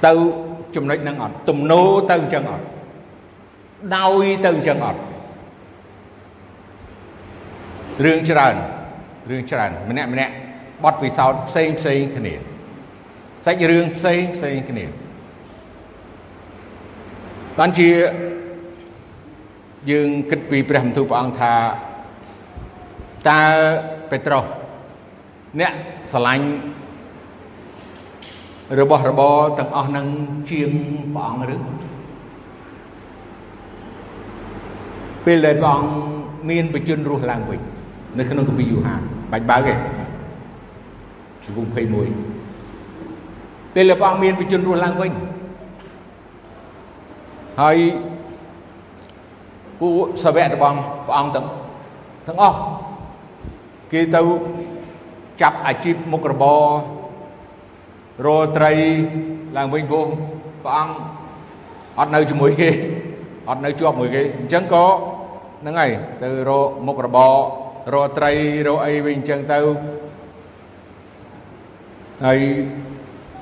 ទៅចំណុចហ្នឹងអត់ទំនោរទៅអញ្ចឹងអត់ដោយទៅអញ្ចឹងអត់រឿងច្រើន រឿងច្រើនម្នាក់ម្នាក់បត់ពិសោធន៍ផ្សេងផ្សេងគ្នាសាច់រឿងផ្សេងផ្សេងគ្នាបានជាយើងគិតពីព្រះបន្ទូលព្រះអង្គថាតើពេត្រុសអ្នកស្រឡាញ់របស់របរទាំងអស់នឹងជាងព្រះអង្គឬពេលដែលព្រះអង្គមានបជនរស់ឡើងវិញនៅក្នុងគម្ពីរយូហាន បាច់បើកទេជំពូក21ពេលដែលព្រះអង្គមានបជនរស់ឡើងវិញហើយពួកសាវករបស់ព្រះអង្គទាំងទាំងអស់គេទៅចាប់អាជីពមុខរបររត្រីឡើងវិញព្រោះព្រះអង្គអត់នៅជាមួយគេអត់នៅជាប់មួយគេអញ្ចឹងក៏ហ្នឹងហើយទៅរកមុខរបរ រកត្រីរកអីវិញអញ្ចឹងទៅហើយ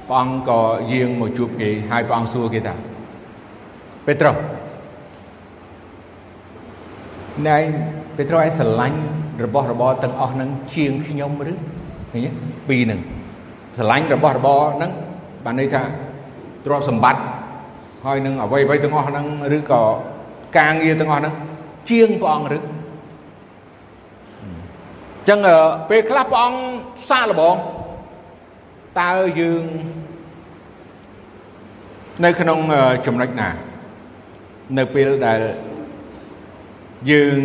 ព្រះអង្គក៏យាងមកជួបគេហើយព្រះអង្គសួរគេថាពេត្រុសណែពេត្រុសឯងស្រឡាញ់របស់របរទាំងអស់ហ្នឹងជាងខ្ញុំឬឃើញទេពីរហ្នឹងស្រឡាញ់របស់របរហ្នឹងបានន័យថាទ្រព្យសម្បត្តិហើយនឹងអ្វីអ្វីទាំងអស់ហ្នឹងឬក៏ការងារទាំងអស់ហ្នឹងជាងព្រះអង្គឬ ចឹងពេលខ្លះព្រះអង្គសាកល្បងតើយើងនៅក្នុងចំណុចណានៅពេលដែលយើង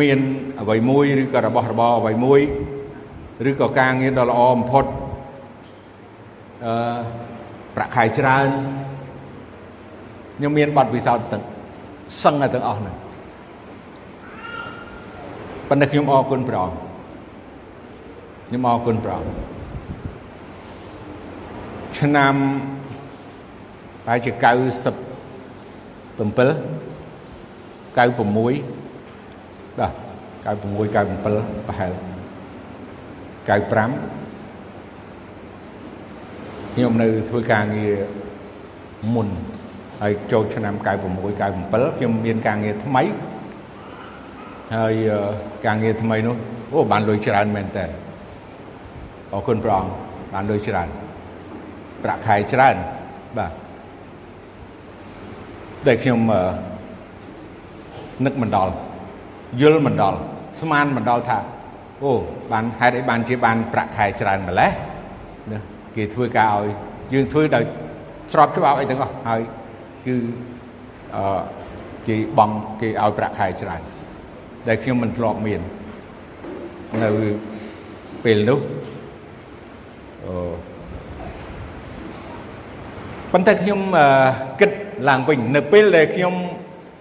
មានអ្វីមួយឬក៏របស់របរអ្វីមួយឬក៏ការងារដ៏ល្អបំផុតអឺប្រាក់ខែច្រើនខ្ញុំមានប័ណ្ណពិសោធន៍ទាំងសឹងទាំងអស់ហ្នឹង ប៉ុន្តែខ្ញុំអរគុណព្រះអង្គខ្ញុំអរគុណព្រះអង្គឆ្នាំប្រហែលជា97 96បាទ96 97ប្រហែល95ខ្ញុំនៅធ្វើការងារមុនហើយចូលឆ្នាំ96 97ខ្ញុំមានការងារថ្មី ហើយការងារថ្មីនោះអូបានលុយច្រើនមែនតើអរគុណព្រះអង្គបានលុយច្រើនប្រាក់ខែច្រើនបាទតែខ្ញុំនឹកមិនដល់យល់មិនដល់ស្មានមិនដល់ថាអូបានហេតុអីបានជាបានប្រាក់ខែច្រើនម្លេះណាគេធ្វើការឲ្យយើងធ្វើដោយស្របច្បាប់អីទាំងអស់ហើយគឺអឺគេបងគេឲ្យប្រាក់ខែច្រើន ដែលខ្ញុំមិនធ្លាប់មាននៅពេលនោះអូប៉ុន្តែខ្ញុំគិតឡើងវិញនៅពេលដែលខ្ញុំ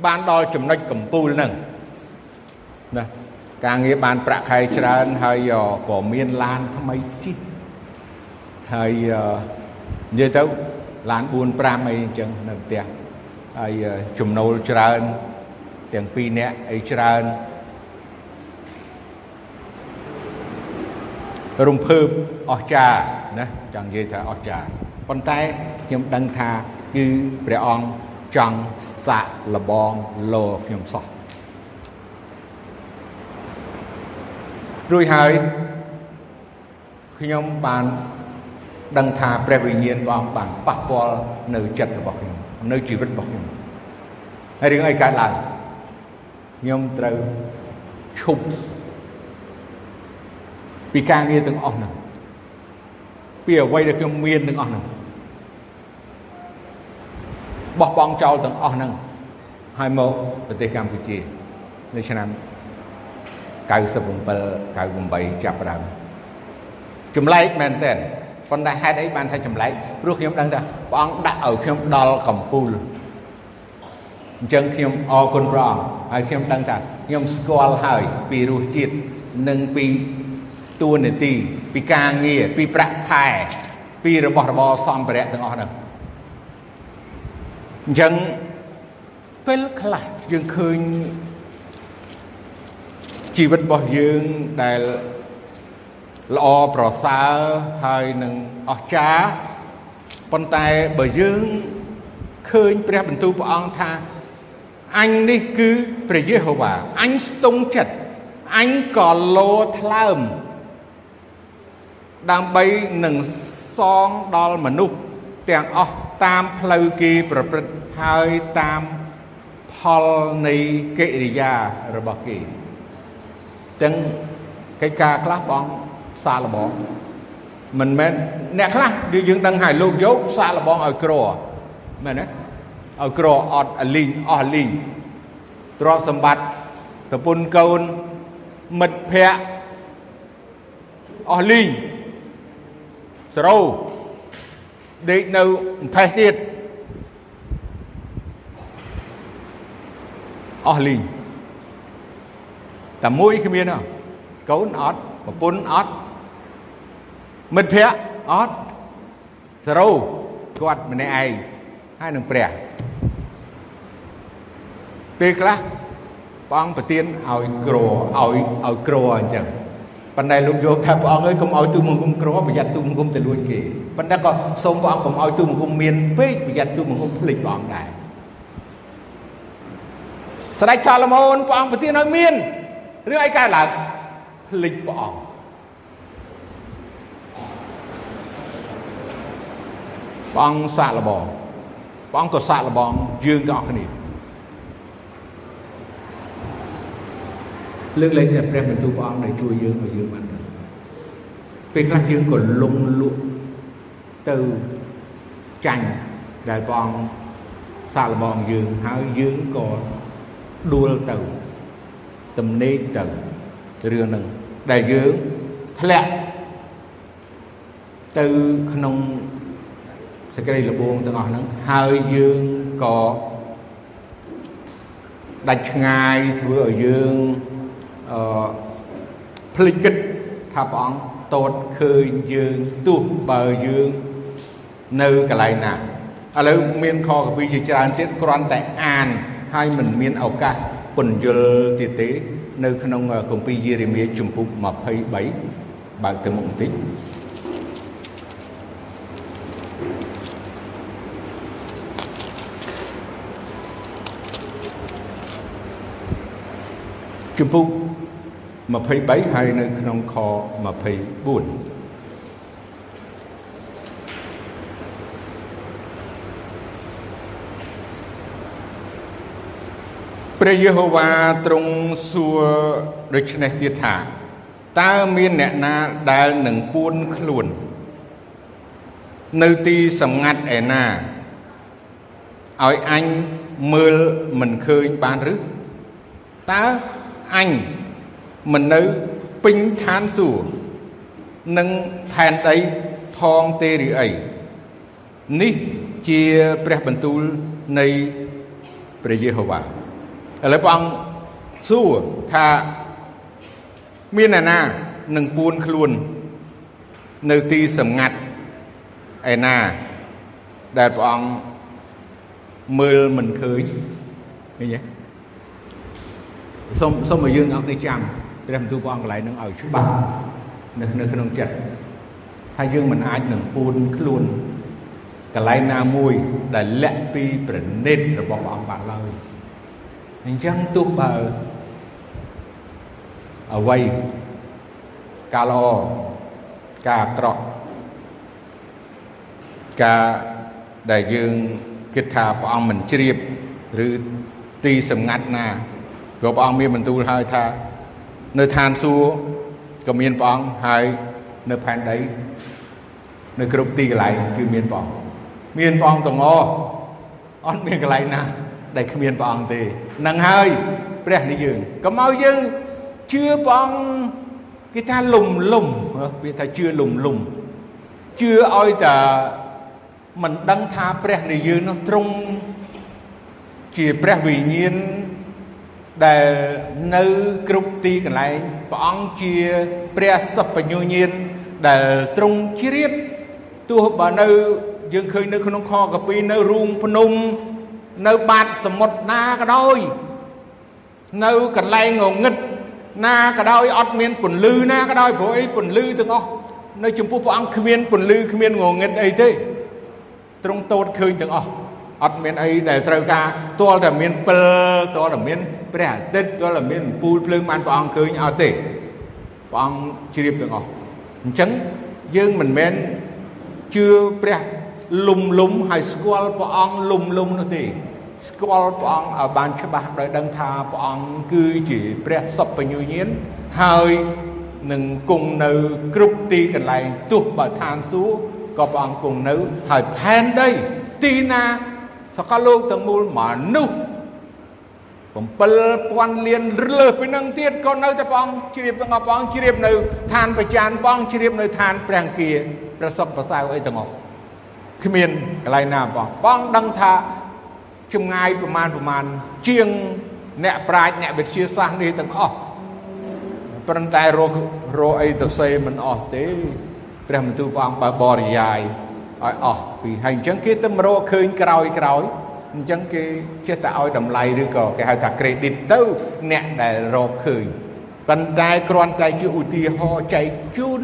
បានដល់ចំណុចកំពូលហ្នឹងណាការងារបានប្រាក់ខែច្រើនហើយក៏មានឡានថ្មីជិះហើយនិយាយទៅឡាន4 5អីអញ្ចឹងនៅផ្ទះហើយចំណូលច្រើនទាំងពីរនាក់អីច្រើន រំភើបអស្ចារ្យណាចង់និយាយថាអស្ចារ្យប៉ុន្តែខ្ញុំដឹងថាគឺព្រះអង្គចង់សាក់លបងលោខ្ញុំសោះរួចហើយខ្ញុំបានដឹងថាព្រះវិញ្ញាណព្រះអង្គបានប៉ះពាល់នៅចិត្តរបស់ខ្ញុំនៅជីវិតរបស់ខ្ញុំហើយរឿងអីកើតឡើងខ្ញុំត្រូវឈប់ ពីការងារទាំងអស់ហ្នឹងពីអ្វីដែលខ្ញុំមានទាំងអស់ហ្នឹងបោះបង់ចោលទាំងអស់ហ្នឹងហើយមកប្រទេសកម្ពុជានៅឆ្នាំ97 98ចាប់ផ្ដើមចម្លែកមែនតើប៉ុន្តែហេតុអីបានថាចម្លែកព្រោះខ្ញុំដឹងថាព្រះអង្គដាក់ឲ្យខ្ញុំដល់កំពូលអញ្ចឹងខ្ញុំអរគុណព្រះអង្គហើយខ្ញុំដឹងថាខ្ញុំស្គាល់ហើយពីរសជាតិនិងពី តួនាទីពីការងារពីប្រាក់ខែពីរបស់របរសម្ភារៈទាំងអស់ហ្នឹងអញ្ចឹងពេលខ្លះយើងឃើញជីវិតរបស់យើងដែលល្អប្រសើរហើយនឹងអស្ចារ្យប៉ុន្តែបើយើងឃើញព្រះបន្ទូលព្រះអង្គថាអញនេះគឺព្រះយេហូវ៉ាអញស្ទង់ចិត្តអញក៏លោថ្លើម ដើម្បីនឹងសងដល់មនុស្សទាំងអស់តាមផ្លូវគេប្រព្រឹត្តហើយតាមផលនៃកិរិយារបស់គេទាំងកិច្ចការខ្លះបងសាកល្បងមិនមែនអ្នកខ្លះដូចយើងដឹងហើយលោកយកសាកល្បងឲ្យក្រមែនទេឲ្យក្រអត់អលីងអស់លីងទ្រព្យសម្បត្តិប្រពន្ធកូនមិត្តភ័ក្តិអស់លីង សរោដេកនៅផេះទៀតអស់លីងតែមួយគ្មានកូនអត់ប្រពន្ធអត់មិត្តភ័ក្តិអត់សរោគាត់ម្នាក់ឯងហើយនឹងព្រះពេលខ្លះព្រះអង្គប្រទានឲ្យក្រឲ្យឲ្យក្រអញ្ចឹង ប៉ុន្តែលោកយកថាព្រះអង្គអើយកុំឲ្យទូមង្គមក្រប្រយ័ត្នទូមង្គមទៅលួចគេប៉ុន្តែក៏សូមព្រះអង្គកុំឲ្យទូមង្គមមានពេកប្រយ័ត្នទូមង្គមភ្លេចព្រះអង្គដែរស្ដេចសាឡូមោនព្រះអង្គប្រទានឲ្យមានរឿងអីកើតឡើងភ្លេចព្រះអង្គព្រះអង្គសាកល្បងព្រះអង្គក៏សាកល្បងយើងទាំងអស់គ្នា លើកលែងតែព្រះបន្ទូលព្រះអង្គដែលជួយយើងឲ្យយើងបានពេលខ្លះយើងក៏លងលក់ទៅចាញ់ដែលព្រះអង្គសាកល្បងយើងហើយយើងក៏ដួលទៅទំនេកទៅរឿងហ្នឹងដែលយើងធ្លាក់ទៅក្នុងសេចក្តីលបងទាំងអស់ហ្នឹងហើយយើងក៏ដាច់ឆ្ងាយធ្វើឲ្យយើង អឺភ្លេចគិតថាព្រះអង្គតតឃើញយើងទោះបើយើងនៅកន្លែងណាឥឡូវមានខកពីជាច្រើនទៀតគ្រាន់តែអានហើយមិនមានឱកាសពន្យល់ទៀតទេ នៅក្នុងគម្ពីរយេរេមៀជំពូក23បើកទៅមុខបន្តិចជំពូក 23ហើយនៅក្នុងខ24ព្រះយេហូវ៉ាទ្រង់សួរដូច្នេះទៀតថាតើមានអ្នកណាដែលនឹងពួនខ្លួន នៅទីសម្ងាត់ឯណាឲ្យអញមើលមិនឃើញបានឬតើអញ មិននៅពេញឋានសួគ៌និងផែនដីផងទេឬអីនេះជាព្រះបន្ទូលនៃព្រះយេហូវ៉ាឥឡូវព្រះអង្គសួរថាមានអ្នកណានឹងពួនខ្លួននៅទីសម្ងាត់ឯណាដែលព្រះអង្គមើលមិនឃើញឃើញទេសូមសូមឲ្យយើងអត់នេះចាំ ព្រះបន្ទូលព្រះអង្គកន្លែងនឹងឲ្យច្បាស់នៅនៅក្នុងចិត្តថាយើងមិនអាចនឹងពួនខ្លួនកន្លែងណាមួយដែលលាក់ពីប្រណិតរបស់ព្រះអង្គបានឡើយអញ្ចឹងទោះបើអ្វីការល្អការអាក្រក់ការដែលយើងគិតថាព្រះអង្គមិនជ្រាបឬទីសម្ងាត់ណាព្រោះព្រះអង្គមានបន្ទូលហើយថា នៅឋានសួគ៌ក៏មានព្រះអង្គហើយនៅផែនដីនៅគ្រប់ទីកន្លែងគឺមានព្រះអង្គមានព្រះអង្គទាំងអស់អត់មានកន្លែងណាដែលគ្មានព្រះអង្គទេនឹងហើយព្រះនេះយើងកុំឲ្យយើងជឿព្រះអង្គគេថាលំលំវាថាជឿលំលំជឿឲ្យតែមិនដឹងថាព្រះនៃយើងនោះទ្រង់ជាព្រះវិញ្ញាណ ដែលនៅគ្រប់ទីកន្លែងព្រះអង្គជាព្រះសពញ្ញញាណដែលទ្រង់ជ្រាបទោះបើនៅយើងឃើញនៅក្នុងខកពីនៅរូងភ្នំនៅបាតសមុទ្រណាក៏ដោយ នៅកន្លែងងងឹតណាក៏ដោយអត់មានពន្លឺណាក៏ដោយព្រោះអីពន្លឺទាំងអស់នៅចំពោះព្រះអង្គគ្មានពន្លឺគ្មានងងឹតអីទេទ្រង់តូតឃើញទាំងអស់ អត់មានអីដែលត្រូវការទាល់តែមានពិលទាល់តែមានព្រះអាទិត្យទាល់តែមានពូលភ្លើងបានព្រះអង្គឃើញអត់ទេព្រះអង្គជ្រាបទាំងអស់អញ្ចឹងយើងមិនមែនជឿព្រះលុំលុំហើយស្គាល់ព្រះអង្គលុំលុំនោះទេស្គាល់ព្រះអង្គឲ្យបានច្បាស់ដោយដឹងថាព្រះអង្គគឺជាព្រះសពញ្ញញាណហើយនឹងគង់នៅគ្រប់ទីកន្លែងទោះបើឋានសួគ៌ក៏ព្រះអង្គគង់នៅហើយផែនដីទីណា សកលលោកទាំងមូលមនុស្ស7000លានលើសពីនឹងទៀតក៏នៅតែព្រះអង្គជ្រាបទាំងអស់ព្រះអង្គជ្រាបនៅឋានបញ្ញាព្រះអង្គជ្រាបនៅឋានព្រះអង្គាព្រះសុខប្រសើរអីទាំងអស់គ្មានកន្លែងណាព្រះអង្គព្រះអង្គដឹងថាចម្ងាយប្រមាណប្រមាណជាងអ្នកប្រាជ្ញអ្នកវិទ្យាសាស្ត្រនេះទាំងអស់ប៉ុន្តែរករកអីទៅសេមិនអស់ទេព្រះបន្ទូលព្រះអង្គបើបរិយាយ ឲ្យអស់ពីហើយអញ្ចឹងគេទៅរកឃើញក្រោយក្រោយអញ្ចឹងគេចេះតែឲ្យតម្លៃឬក៏គេហៅថា credit ទៅអ្នកដែលរកឃើញប៉ុន្តែគ្រាន់តែជាឧទាហរណ៍ចែកជូន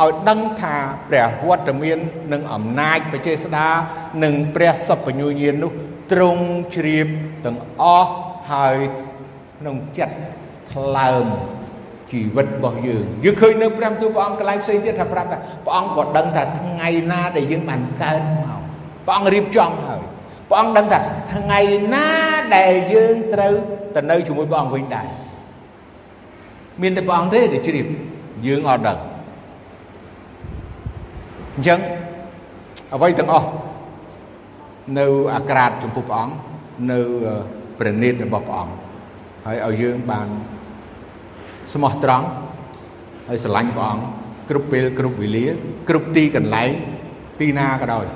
ឲ្យដឹងថាព្រះវត្តមាននិងអំណាចបចេស្តានិងព្រះសពញ្ញញាណនោះទ្រង់ជ្រាបទាំងអស់ហើយក្នុងចិត្តថ្លើម ជីវិតរបស់យើងយើងឃើញនៅព្រះទូព្រះអង្គកន្លែងផ្សេងទៀតថាប្រាប់ថាព្រះអង្គក៏ដឹងថាថ្ងៃណាដែលយើងបានកើតមកព្រះអង្គរៀបចំហើយព្រះអង្គដឹងថាថ្ងៃណាដែលយើងត្រូវទៅនៅជាមួយព្រះអង្គវិញដែរមានតែព្រះអង្គទេដែលជ្រាបយើងអត់ដឹងអញ្ចឹងអ្វីទាំងអស់នៅអាក្រាតចំពោះព្រះអង្គនៅព្រះនេតរបស់ព្រះអង្គហើយឲ្យយើងបាន ស្មោះត្រង់ហើយស្រឡាញ់ព្រះអង្គគ្រប់ពេលគ្រប់វេលា គ្រប់ទីកន្លែងទីណាក៏ដោយ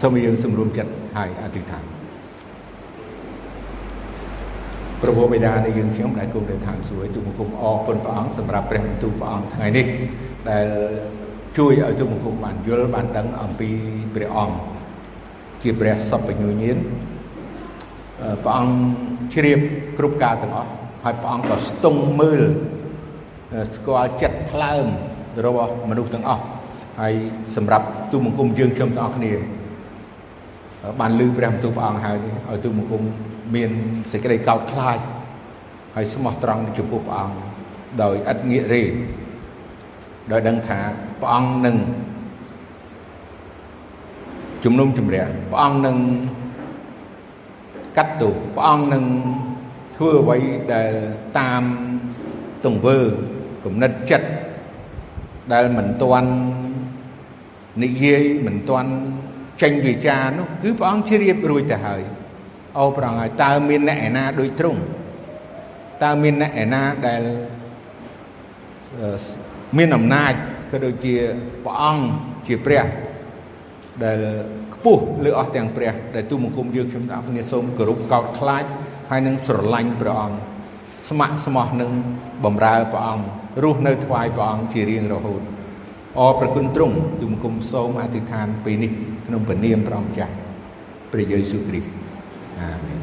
សូមយើងសម្រួមចិត្តហើយអធិដ្ឋានព្រះបិតានៃយើងខ្ញុំដែលគង់នៅឋានសួគ៌ទូបង្គំអរគុណព្រះអង្គសម្រាប់ព្រះបន្ទូលព្រះអង្គថ្ងៃនេះដែលជួយឲ្យទូបង្គំបានយល់បានដឹងអំពីព្រះអង្គជាព្រះសពញ្ញញាណព្រះអង្គជ្រាបគ្រប់ការទាំងអស់ ហើយព្រះអង្គក៏ស្ទង់មើលស្គាល់ចិត្តថ្លើមរបស់មនុស្សទាំងអស់ហើយសម្រាប់ទូបង្គំយើងខ្ញុំទាំងអស់គ្នាបានលើព្រះបន្ទូលព្រះអង្គហើយឲ្យទូបង្គំមានសេចក្តីកោតខ្លាចហើយស្មោះត្រង់ចំពោះព្រះអង្គដោយឥតងាករេដោយដឹងថាព្រះអង្គនឹងជំនុំជម្រះព្រះអង្គនឹងកាត់ទោសព្រះអង្គនឹង ធ្វើអ្វីដែលតាមទង្វើគំនិតចិត្តដែលមិនទាន់និយាយមិនទាន់ចេញវិចារនោះគឺព្រះអង្គជ្រាបរួចទៅហើយអូព្រះអង្គហើយតើមានអ្នកឯណាដូចទ្រង់តើមានអ្នកឯណាដែលមានអំណាចក៏ដូចជាព្រះអង្គជាព្រះដែលខ្ពស់លើអស់ទាំងព្រះដែលទូមង្គមយើងខ្ញុំទាំងគ្នាសូមគោរពកោតខ្លាច ហើយនឹងស្រឡាញ់ព្រះអង្គស្ម័គ្រស្មោះនឹងបំរើព្រះអង្គរស់នៅថ្វាយព្រះអង្គជារៀងរហូតអរប្រគុណទ្រង់ទូមង្គមសូមអធិដ្ឋានពេលនេះក្នុងព្រះនាមព្រះអង្គចាស់ព្រះយេស៊ូវគ្រីស្ទអាមែន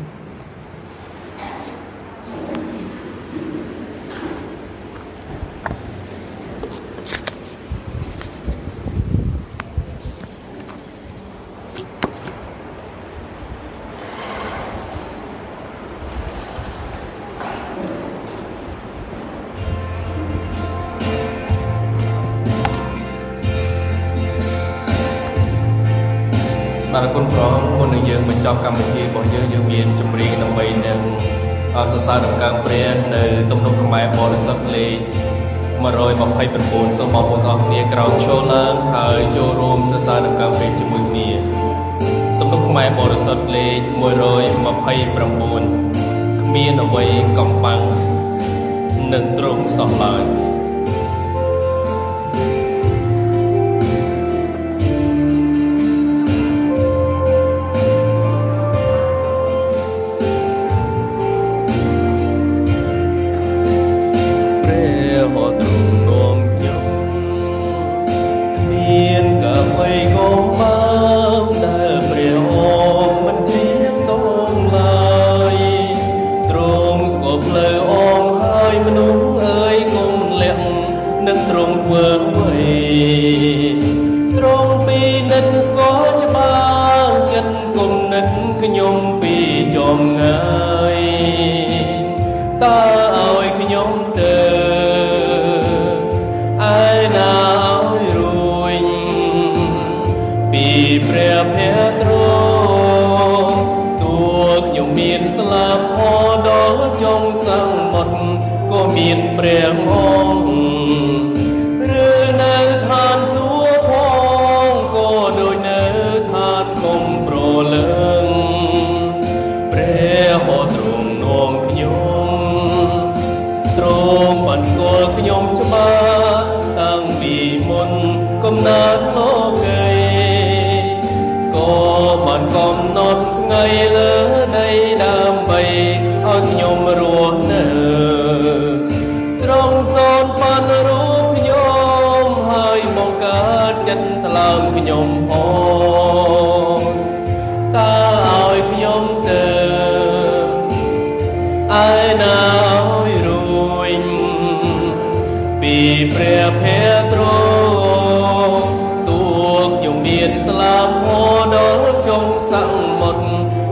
ក្រោកឈរឡើងហើយចូលរួមសរសើរដំណើរព្រះជាមួយគ្នាទំនុកខ្មែរបរិសុទ្ធលេខ129គ្មានអ្វីកំបាំងនឹងទ្រង់សោះឡើយ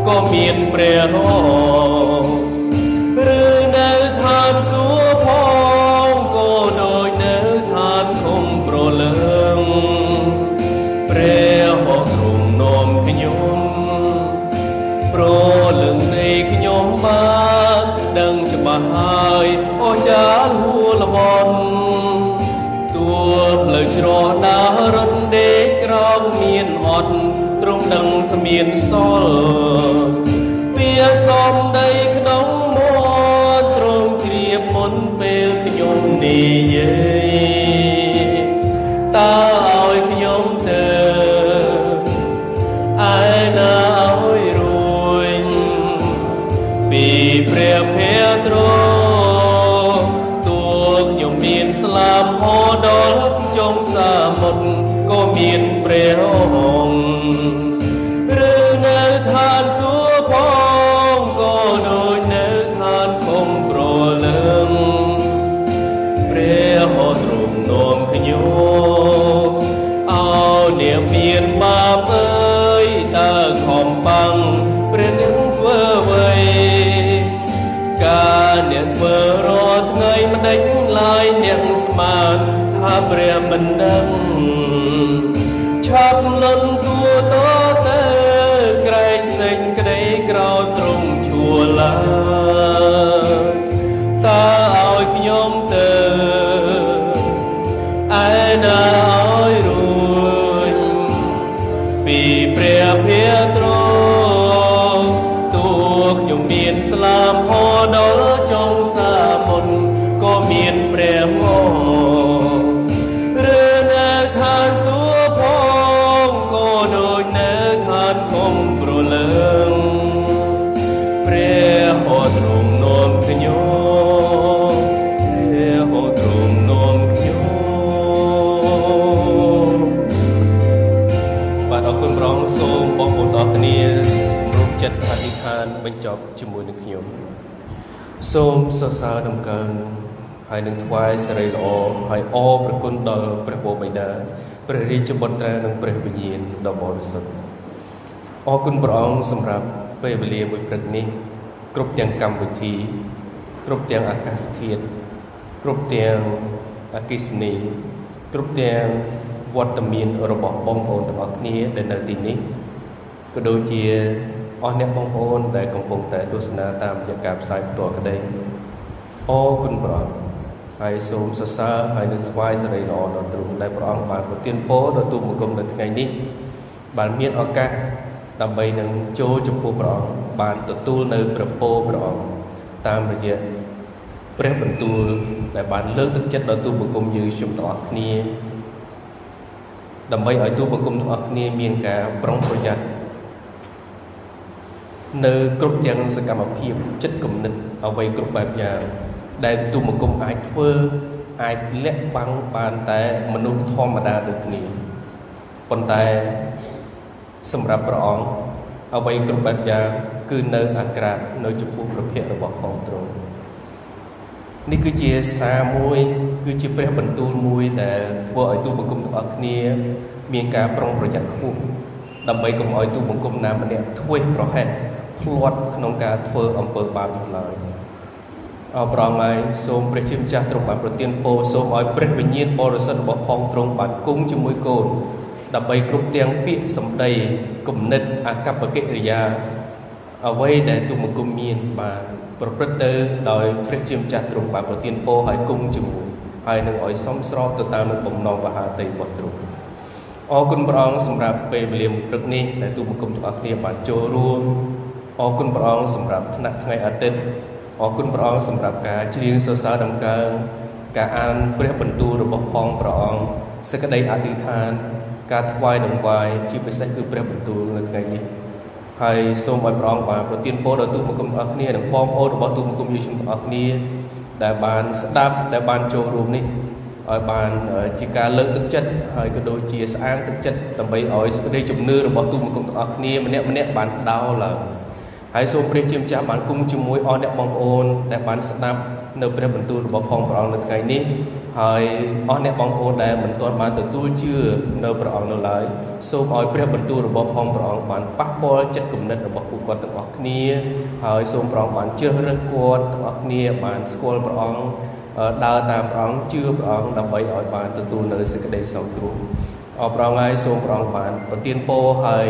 ក៏មានព្រះអង្គឬនៅឋានសួគ៌ផងក៏ដូចនៅឋានឃុំប្រលឹងព្រះអង្គទ្រង់នាំខ្ញុំប្រលឹងនៃខ្ញុំបានដឹងច្បាស់ហើយអូចាលហួលវ័នទួផ្លូវច្រោះដើររត់ដេកក្រោមមានអត់ទ្រង់ដឹងគ្មានសល់ រះអង្គឬនៅឋានសួគ៌ផងក៏ដូចនៅឋានគង់ប្រលឹងព្រះហោទ្រង់នាំខ្ញុំអោនាងមានបាបអើយតើខំបាំងព្រះនឹងធ្វើអ្វីការអ្នកធ្វើរាល់ថ្ងៃមិនដេញឡើយអ្នកស្មានថាព្រះមិនដឹង បញ្ចប់ជាមួយនឹងខ្ញុំសូមសរសើរដំកើងហើយនឹងថ្វាយសេរីល្អហើយអរព្រគុណដល់ព្រះបបិតាព្រះរាជបុត្រានិងព្រះវិញ្ញាណដ៏បរិសុទ្ធអរគុណព្រះអង្គសម្រាប់ពេលវេលាមួយព្រឹកនេះ គ្រប់ទាំងកម្មវិធី គ្រប់ទាំងអាកាសធាតុគ្រប់ទាំងអគិសនីគ្រប់ទាំងវត្តមានរបស់បងប្អូនទាំងអស់គ្នាដែលនៅទីនេះក៏ដូចជា អស់អ្នកបងប្អូនដែលកំពុងតែទស្សនាតាមរយៈការផ្សាយផ្ទាល់ក្តីអរគុណព្រះអង្គហើយសូមសរសើរហើយនឹងស្វាយសេរីល្អដល់ទ្រង់ដែលព្រះអង្គបានប្រទានពរដល់ទូបង្គំនៅថ្ងៃនេះបានមានឱកាសដើម្បីនឹងចូលចំពោះព្រះអង្គបានទទួលនៅព្រះពរព្រះអង្គតាមរយៈព្រះបន្ទូលដែលបានលើកទឹកចិត្តដល់ទូបង្គំយើងខ្ញុំទាំងអស់គ្នាដើម្បីឲ្យទូបង្គំទាំងអស់គ្នាមានការប្រុងប្រយ័ត្ន នៅគ្រប់ទាំងសកម្មភាពចិត្តគំនិតអ្វីគ្រប់បែបយ៉ាងដែលទូបង្គំអាចធ្វើអាចលាក់បាំងបានតែមនុស្សធម្មតាដូចគ្នាប៉ុន្តែសម្រាប់ព្រះអង្គអ្វីគ្រប់បែបយ៉ាងគឺនៅអាក្រាតនៅចំពោះព្រះភ័ក្ត្ររបស់ផងទ្រង់នេះគឺជាសារមួយគឺជាព្រះបន្ទូលមួយដែលធ្វើឲ្យទូបង្គំទាំងអស់គ្នា មានការប្រុងប្រយ័ត្នខ្ពស់ដើម្បីកុំឲ្យទូបង្គំណាម្នាក់ធ្វេសប្រហែស ភ្លាត់ក្នុងការធ្វើអំពើបាបនោះឡើយអរប្រងហើយសូមព្រះជាម្ចាស់ទ្រង់បានប្រទានពរសូមឲ្យព្រះវិញ្ញាណបរិសុទ្ធរបស់ផងទ្រង់បានគង់ជាមួយកូនដើម្បីគ្រប់ទាំងពាក្យសម្ដីគំនិតអាកប្បកិរិយាអ្វីដែលទូមង្គមមានបានប្រព្រឹត្តទៅដោយព្រះជាម្ចាស់ទ្រង់បានប្រទានពរឲ្យគង់ជាមួយហើយនឹងឲ្យសមស្របទៅតាមនឹងបំណងវហាតីរបស់ទ្រង់អរគុណព្រះអង្គសម្រាប់ពេលវេលាព្រឹកនេះដែលទូបង្គំទាំងអស់គ្នាបានចូលរួម អរគុណព្រះអង្គសម្រាប់ថ្នាក់ថ្ងៃអាទិត្យអរគុណព្រះអង្គសម្រាប់ការច្រៀងសរសើរដំណើរការអានព្រះបន្ទូលរបស់ផងព្រះអង្គសេចក្តីអធិដ្ឋាន ការថ្វាយដង្វាយជាពិសេសគឺព្រះបន្ទូលនៅថ្ងៃនេះហើយសូមឲ្យព្រះអង្គបានប្រទានពរដល់ទូបង្គំទាំងអស់គ្នានិងបងប្អូនរបស់ទូបង្គំយេស៊ូវទាំងអស់គ្នាដែលបានស្ដាប់ដែលបានចូលរួមនេះឲ្យបានជាការលើកទឹកចិត្តហើយក៏ដូចជាស្អាងទឹកចិត្តដើម្បីឲ្យសេចក្តីជំនឿរបស់ទូបង្គំទាំងអស់គ្នាម្នាក់ម្នាក់បានដោរឡើង ហើយសូមព្រះជាម្ចាស់បានគង់ជាមួយអស់អ្នកបងប្អូនដែលបានស្ដាប់នៅព្រះបន្ទូលរបស់ផងព្រះអង្គនៅថ្ងៃនេះហើយអស់អ្នកបងប្អូនដែលមិនទាន់បានទទួលជឿនៅព្រះអង្គនៅឡើយសូមឲ្យព្រះបន្ទូលរបស់ផងព្រះអង្គបានប៉ះពាល់ចិត្តគំនិតរបស់ពួកគាត់ទាំងអស់គ្នាហើយសូមព្រះអង្គបានជ្រើសរើសគាត់ទាំងអស់គ្នាបានស្គាល់ព្រះអង្គដើរតាមព្រះអង្គជឿព្រះអង្គដើម្បីឲ្យបានទទួលនៅសេចក្តីសោកគ្រោះ អរប្រងហើយសូមព្រះអង្គបានប្រទានពរហើយ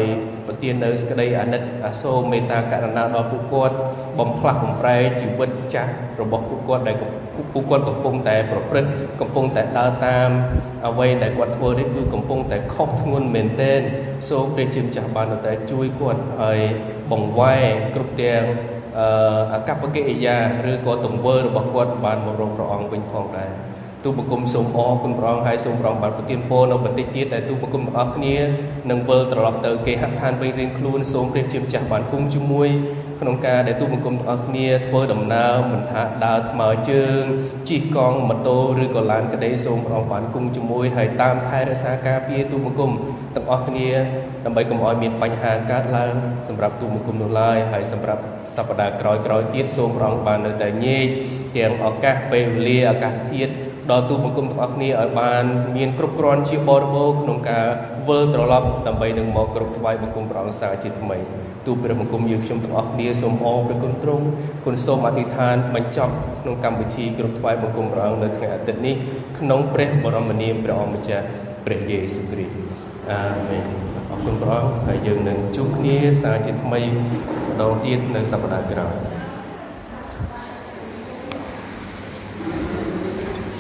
ប្រទាននៅសេចក្តីអាណិតអាសូរមេត្តាករុណាដល់ពួកគាត់បំផ្លាស់បំប្រែជីវិតចាស់របស់ពួកគាត់ដែលពួកគាត់កំពុងតែប្រព្រឹត្តកំពុងតែដើរតាមអ្វីដែលគាត់ធ្វើនេះគឺកំពុងតែខុសធ្ងន់មែនទែនសូមព្រះជាម្ចាស់បានតែជួយគាត់ហើយបង្វែរគ្រប់ទាំងអកប្បកិរិយាឬក៏ទង្វើរបស់គាត់បានមករកព្រះអង្គវិញផងដែរ ទូបង្គំសូមអរគុណព្រះអង្គហើយសូមព្រះអង្គបានប្រទានពរនៅបន្តិចទៀតដែលទូបង្គំទាំងអស់គ្នានឹងវិលត្រឡប់ទៅគេហដ្ឋានវិញរៀងខ្លួនសូមព្រះជាម្ចាស់បានគង់ជាមួយក្នុងការដែលទូបង្គំទាំងអស់គ្នាធ្វើដំណើរមិនថាដើរថ្មើរជើងជិះកង់ម៉ូតូឬក៏ឡានក្តីសូមព្រះអង្គបានគង់ជាមួយហើយតាមថែរក្សាការពារទូបង្គំទាំងអស់គ្នាដើម្បីកុំឲ្យមានបញ្ហាកើតឡើងសម្រាប់ទូបង្គំនោះឡើយហើយសម្រាប់សប្តាហ៍ក្រោយៗទៀតសូមព្រះអង្គបាននៅតែញែកទាំងឱកាសពេលវេលាអាកាសធាតុ ដល់ទូបង្គំទាំងអស់គ្នាឲ្យបានមានគ្រប់គ្រាន់ជាបរិបូរក្នុងការវិលត្រឡប់ដើម្បីនឹងមកគ្រប់ថ្វាយបង្គំព្រះអង្គសាជាថ្មីទូព្រះបង្គំយើងខ្ញុំទាំងអស់គ្នាសូមអរព្រះគុណទ្រង់គុណសូមអធិដ្ឋានបញ្ចប់ក្នុងកម្មវិធីគ្រប់ថ្វាយបង្គំព្រះអង្គនៅថ្ងៃអាទិត្យនេះក្នុងព្រះបរមនាមព្រះអង្គម្ចាស់ព្រះយេស៊ូវគ្រីស្ទអាមែនអរគុណព្រះអង្គហើយយើងនឹងជួបគ្នាសាជាថ្មីម្ដងទៀតនៅសប្តាហ៍ក្រោយ